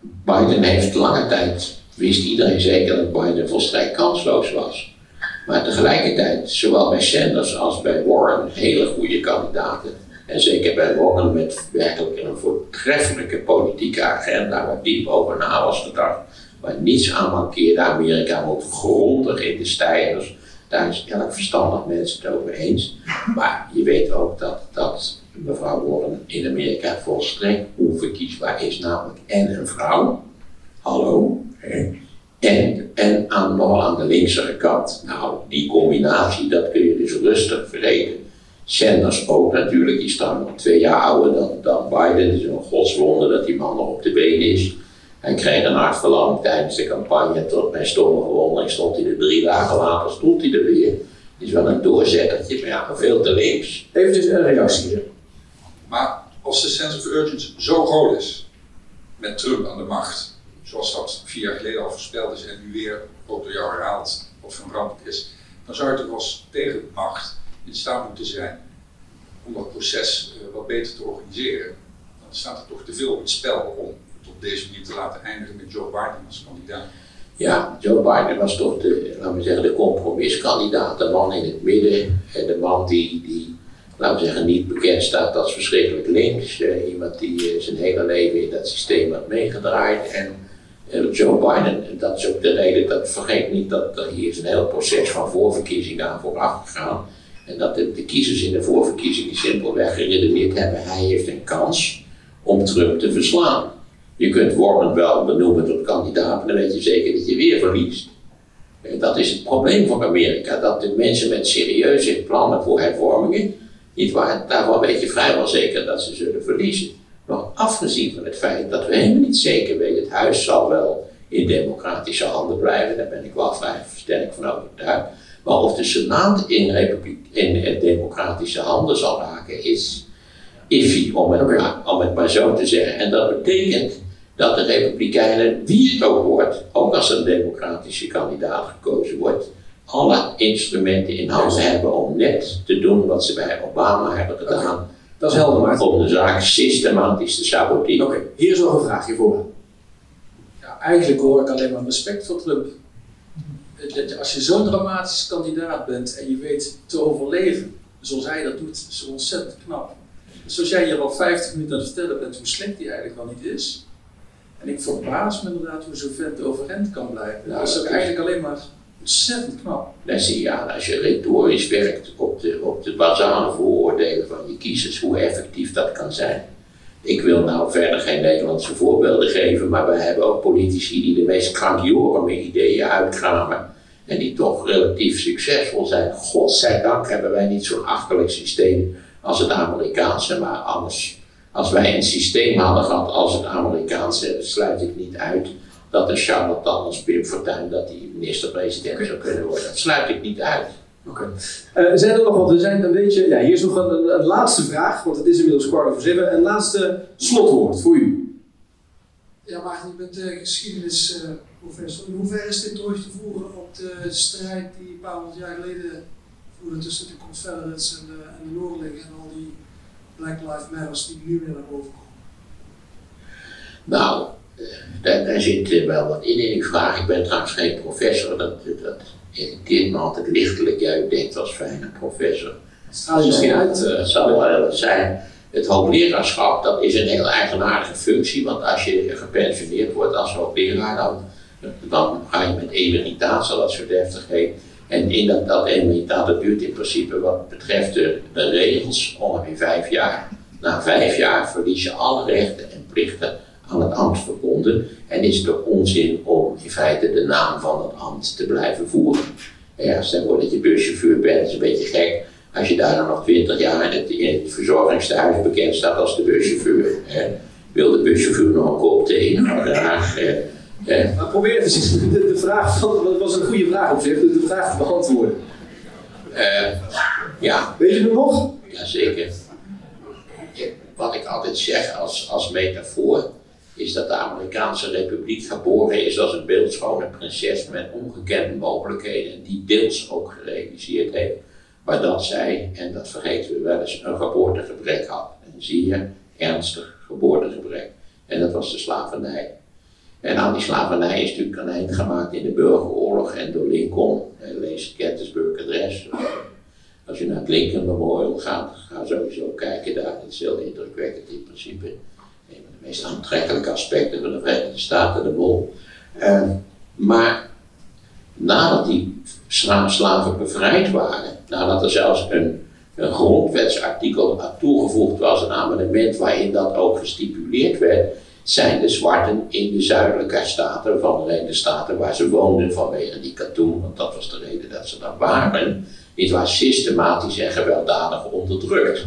Biden heeft lange tijd wist iedereen zeker dat Biden volstrekt kansloos was. Maar tegelijkertijd, zowel bij Sanders als bij Warren, hele goede kandidaten. En zeker bij Warren met werkelijk een voortreffelijke politieke agenda waar diep over na was gedacht. Waar niets aan mankeerde. Amerika moet grondig in de stijgers. Daar is elk verstandig mensen het over eens. Maar je weet ook dat, dat mevrouw Warren in Amerika volstrekt onverkiesbaar is. Namelijk en een vrouw. Hallo, en, en aan, aan de linkse kant. Nou, die combinatie, dat kun je dus rustig vergeten. Sanders ook natuurlijk, die dan nog twee jaar ouder dan, dan Biden. Het is een godswonder dat die man nog op de been is. Hij kreeg een hartverlamming tijdens de campagne. Tot mijn stomme verwondering stond hij er drie dagen later, stond hij er weer. Is wel een doorzettertje, maar ja, veel te links. Even dus een reactie hier. Maar als de sense of urgency zo groot is, met Trump aan de macht, zoals dat vier jaar geleden al voorspeld is en nu weer ook door jou herhaald wat van ramp is, dan zou je toch als tegenmacht in staat moeten zijn om dat proces uh, wat beter te organiseren. Dan staat er toch te veel op het spel om op deze manier te laten eindigen met Joe Biden als kandidaat. Ja, Joe Biden was toch de, laten we zeggen, de compromiskandidaat, de man in het midden, de man die, die laten we zeggen, niet bekend staat als verschrikkelijk links. Uh, iemand die uh, zijn hele leven in dat systeem had meegedraaid. En Joe Biden, en dat is ook de reden, dat vergeet niet dat er hier is een heel proces van voorverkiezingen aan vooraf gegaan. En dat de, de, kiezers in de voorverkiezingen simpelweg geredeneerd hebben, hij heeft een kans om Trump te verslaan. Je kunt Warren wel benoemen tot kandidaat, maar dan weet je zeker dat je weer verliest. En dat is het probleem van Amerika, dat de mensen met serieuze plannen voor hervormingen, niet waar, daarvan weet je vrijwel zeker dat ze zullen verliezen. Nog afgezien van het feit dat we helemaal niet zeker weten, het huis zal wel in democratische handen blijven, daar ben ik wel vrij sterk van overtuigd. Maar of de Senaat in, republiek, in democratische handen zal raken, is iffy, om het, maar, om het maar zo te zeggen. En dat betekent dat de Republikeinen, wie het ook wordt, ook als een democratische kandidaat gekozen wordt, alle instrumenten in handen hebben om net te doen wat ze bij Obama hebben gedaan. Dat is helder, maar. Om de zaak systematisch te saboteren. Oké, hier is nog een vraagje voor Ja, eigenlijk hoor ik alleen maar respect voor Trump. Als je zo'n dramatisch kandidaat bent en je weet te overleven, zoals hij dat doet, is ontzettend knap. Dus zoals jij hier al 50 minuten aan het vertellen bent hoe slecht hij eigenlijk wel niet is. En ik verbaas me inderdaad hoe zo'n vent overeind kan blijven. Nou, dat is ook eigenlijk alleen maar ontzettend knap. Aan als je retorisch werkt op de, op de basale vooroordelen van je kiezers, hoe effectief dat kan zijn. Ik wil nou verder geen Nederlandse voorbeelden geven, maar wij hebben ook politici die de meest krankjorige ideeën uitkramen en die toch relatief succesvol zijn. Godzijdank hebben wij niet zo'n achterlijk systeem als het Amerikaanse, maar anders, als wij een systeem hadden gehad als het Amerikaanse, sluit ik niet uit dat een charlatan als Pim Fortuyn dat die minister-president zou kunnen worden. Dat sluit ik niet uit. Oké. Eh, zijn er nog wat? We zijn een beetje. Ja, hier is nog een, een, laatste vraag, want het is inmiddels kwart over zeven. Een laatste slotwoord voor u. Ja, Maarten, je bent uh, geschiedenisprofessor. In hoeverre is dit terug te voeren op de strijd die een paar honderd jaar geleden voerde tussen de Confederates en de, en de Noordelingen en al die Black Lives Matters die nu weer naar boven komen? Nou, eh, daar, daar zit wel wat in in uw vraag. Ik ben trouwens geen professor, dat, dat irriteert me altijd lichtelijk. Jij denkt als fijne professor. Straal misschien uit? Dat zal wel zijn. Het hoogleraarschap, dat is een heel eigenaardige functie, want als je gepensioneerd wordt als hoogleraar, dan, dan ga je met emeritaat, zoals dat zo deftig heet. En in dat, dat duurt in principe wat betreft de, regels ongeveer vijf jaar. Na vijf jaar verlies je alle rechten en plichten aan het ambt verbonden en is het ook onzin om in feite de naam van het ambt te blijven voeren. Ja, stel voor dat je buschauffeur bent, dat is een beetje gek. Als je daar dan nog 20 jaar in het, in verzorgingstehuis bekend staat als de buschauffeur. Hè. Wil de buschauffeur nog een kop thee? Nou, graag. Maar probeer even de, de vraag van, dat was een goede vraag op zich, de vraag te beantwoorden. Uh, ja. Weet je het nog? Jazeker. Wat ik altijd zeg als, als metafoor, is dat de Amerikaanse Republiek geboren is als een beeldschone prinses met ongekende mogelijkheden en die deels ook gerealiseerd heeft, maar dat zij, en dat vergeten we wel eens, een geboortegebrek had. Een zeer ernstig geboortegebrek. En dat was de slavernij. En aan die slavernij is natuurlijk een eind gemaakt in de burgeroorlog en door Lincoln. Lees het Gettysburg Adres. Als je naar het Lincoln Memorial gaat, ga sowieso kijken daar. Het is heel indrukwekkend in principe de meest aantrekkelijke aspecten van de Verenigde Staten, de bol. Uh, maar nadat die slaven bevrijd waren, nadat er zelfs een, een grondwetsartikel aan toegevoegd was, een amendement waarin dat ook gestipuleerd werd, zijn de zwarten in de zuidelijke staten van de Verenigde Staten, waar ze woonden vanwege die katoen, want dat was de reden dat ze daar waren, niet waar systematisch en gewelddadig onderdrukt.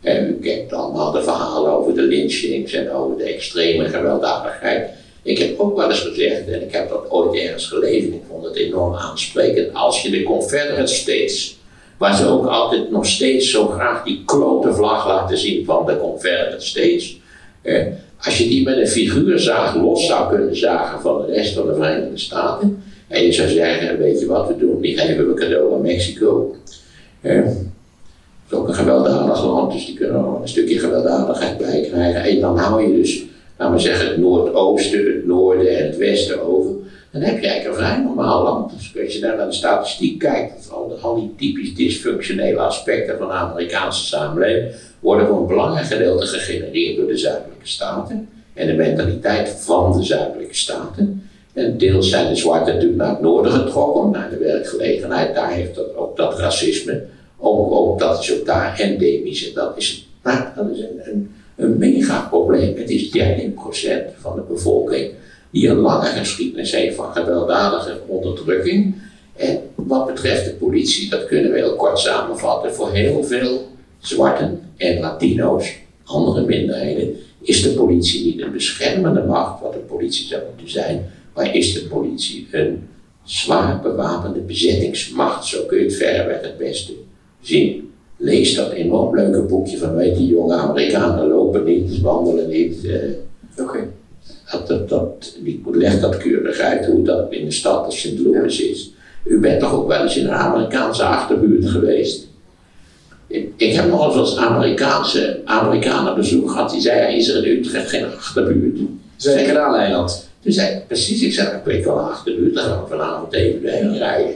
En u kent allemaal de verhalen over de lynchings en over de extreme gewelddadigheid. Ik heb ook wel eens gezegd, en ik heb dat ooit ergens gelezen, ik vond het enorm aansprekend, als je de Confederate States, waar ze ook altijd nog steeds zo graag die klote vlag laten zien van de Confederate States, eh, als je die met een figuurzaag los zou kunnen zagen van de rest van de Verenigde Staten, en je zou zeggen, weet je wat we doen, die geven we cadeau aan Mexico. Het is ook een gewelddadig land, dus die kunnen er een stukje gewelddadigheid bij krijgen. En dan hou je dus, laten we zeggen, het noordoosten, het noorden en het westen over. Dan heb je eigenlijk een vrij normaal land. Dus als je daar naar de statistiek kijkt, al, al die typisch dysfunctionele aspecten van de Amerikaanse samenleving worden voor een belangrijk gedeelte gegenereerd door de zuidelijke staten en de mentaliteit van de zuidelijke staten. En deels zijn de zwarten natuurlijk naar het noorden getrokken, naar de werkgelegenheid. Daar heeft dat, ook dat racisme ook, ook dat is ook daar endemisch. En dat is, nou, dat is een, een, een mega probleem. Het is 13% van de bevolking die een lange geschiedenis heeft van gewelddadige onderdrukking. En wat betreft de politie, dat kunnen we heel kort samenvatten, voor heel veel zwarten en Latino's, andere minderheden, is de politie niet een beschermende macht, wat de politie zou moeten zijn, maar is de politie een zwaar bewapende bezettingsmacht. Zo kun je het verreweg het beste zien. Lees dat enorm leuke boekje van, weet die jonge Amerikanen lopen niet, wandelen niet. Uh, Oké. Okay. Dat, dat, dat, die legt dat keurig uit hoe dat in de stad als St. Louis is. U bent toch ook wel eens in een Amerikaanse achterbuurt geweest? Ik, ik heb nog eens als Amerikaanse Amerikanen bezoek gehad, die zei, is er in Utrecht geen achterbuurt? Zeker Kanaleiland. Toen zei ik, precies, ik zei, ik weet wel een achterbuurt, daar gaan we vanavond even heen rijden.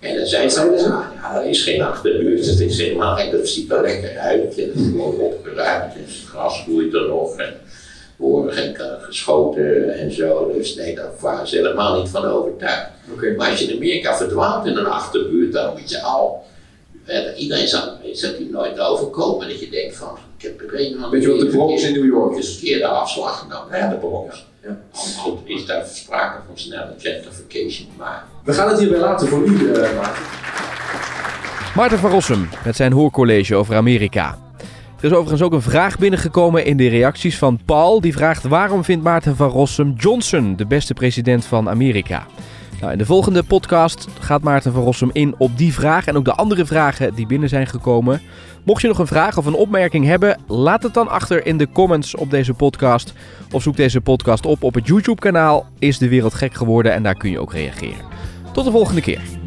En dan zei ze, ja, ja, dat is geen achterbuurt, het is helemaal geen, dat ziet er lekker uit. Het is gewoon opgeruimd, het gras groeit er nog en geen geschoten en zo. Dus nee, daar waren ze helemaal niet van overtuigd. Okay. Maar als je in Amerika verdwaalt in een achterbuurt, dan moet je al, iedereen zal, is dat die nooit overkomen, dat je denkt van, Ik heb er een van Weet je wat de Bronx in New York is? De verkeerde afslag genomen. Ja, de Bronx. Ja. Goed, is daar sprake van snelle gentrification, maar We gaan het hierbij laten voor u, eh Maarten. Maarten van Rossum met zijn hoorcollege over Amerika. Er is overigens ook een vraag binnengekomen in de reacties van Paul. Die vraagt waarom vindt Maarten van Rossum Johnson de beste president van Amerika? Nou, in de volgende podcast gaat Maarten van Rossum in op die vraag en ook de andere vragen die binnen zijn gekomen. Mocht je nog een vraag of een opmerking hebben, laat het dan achter in de comments op deze podcast. Of zoek deze podcast op op het YouTube-kanaal Is de Wereld Gek Geworden en daar kun je ook reageren. Tot de volgende keer.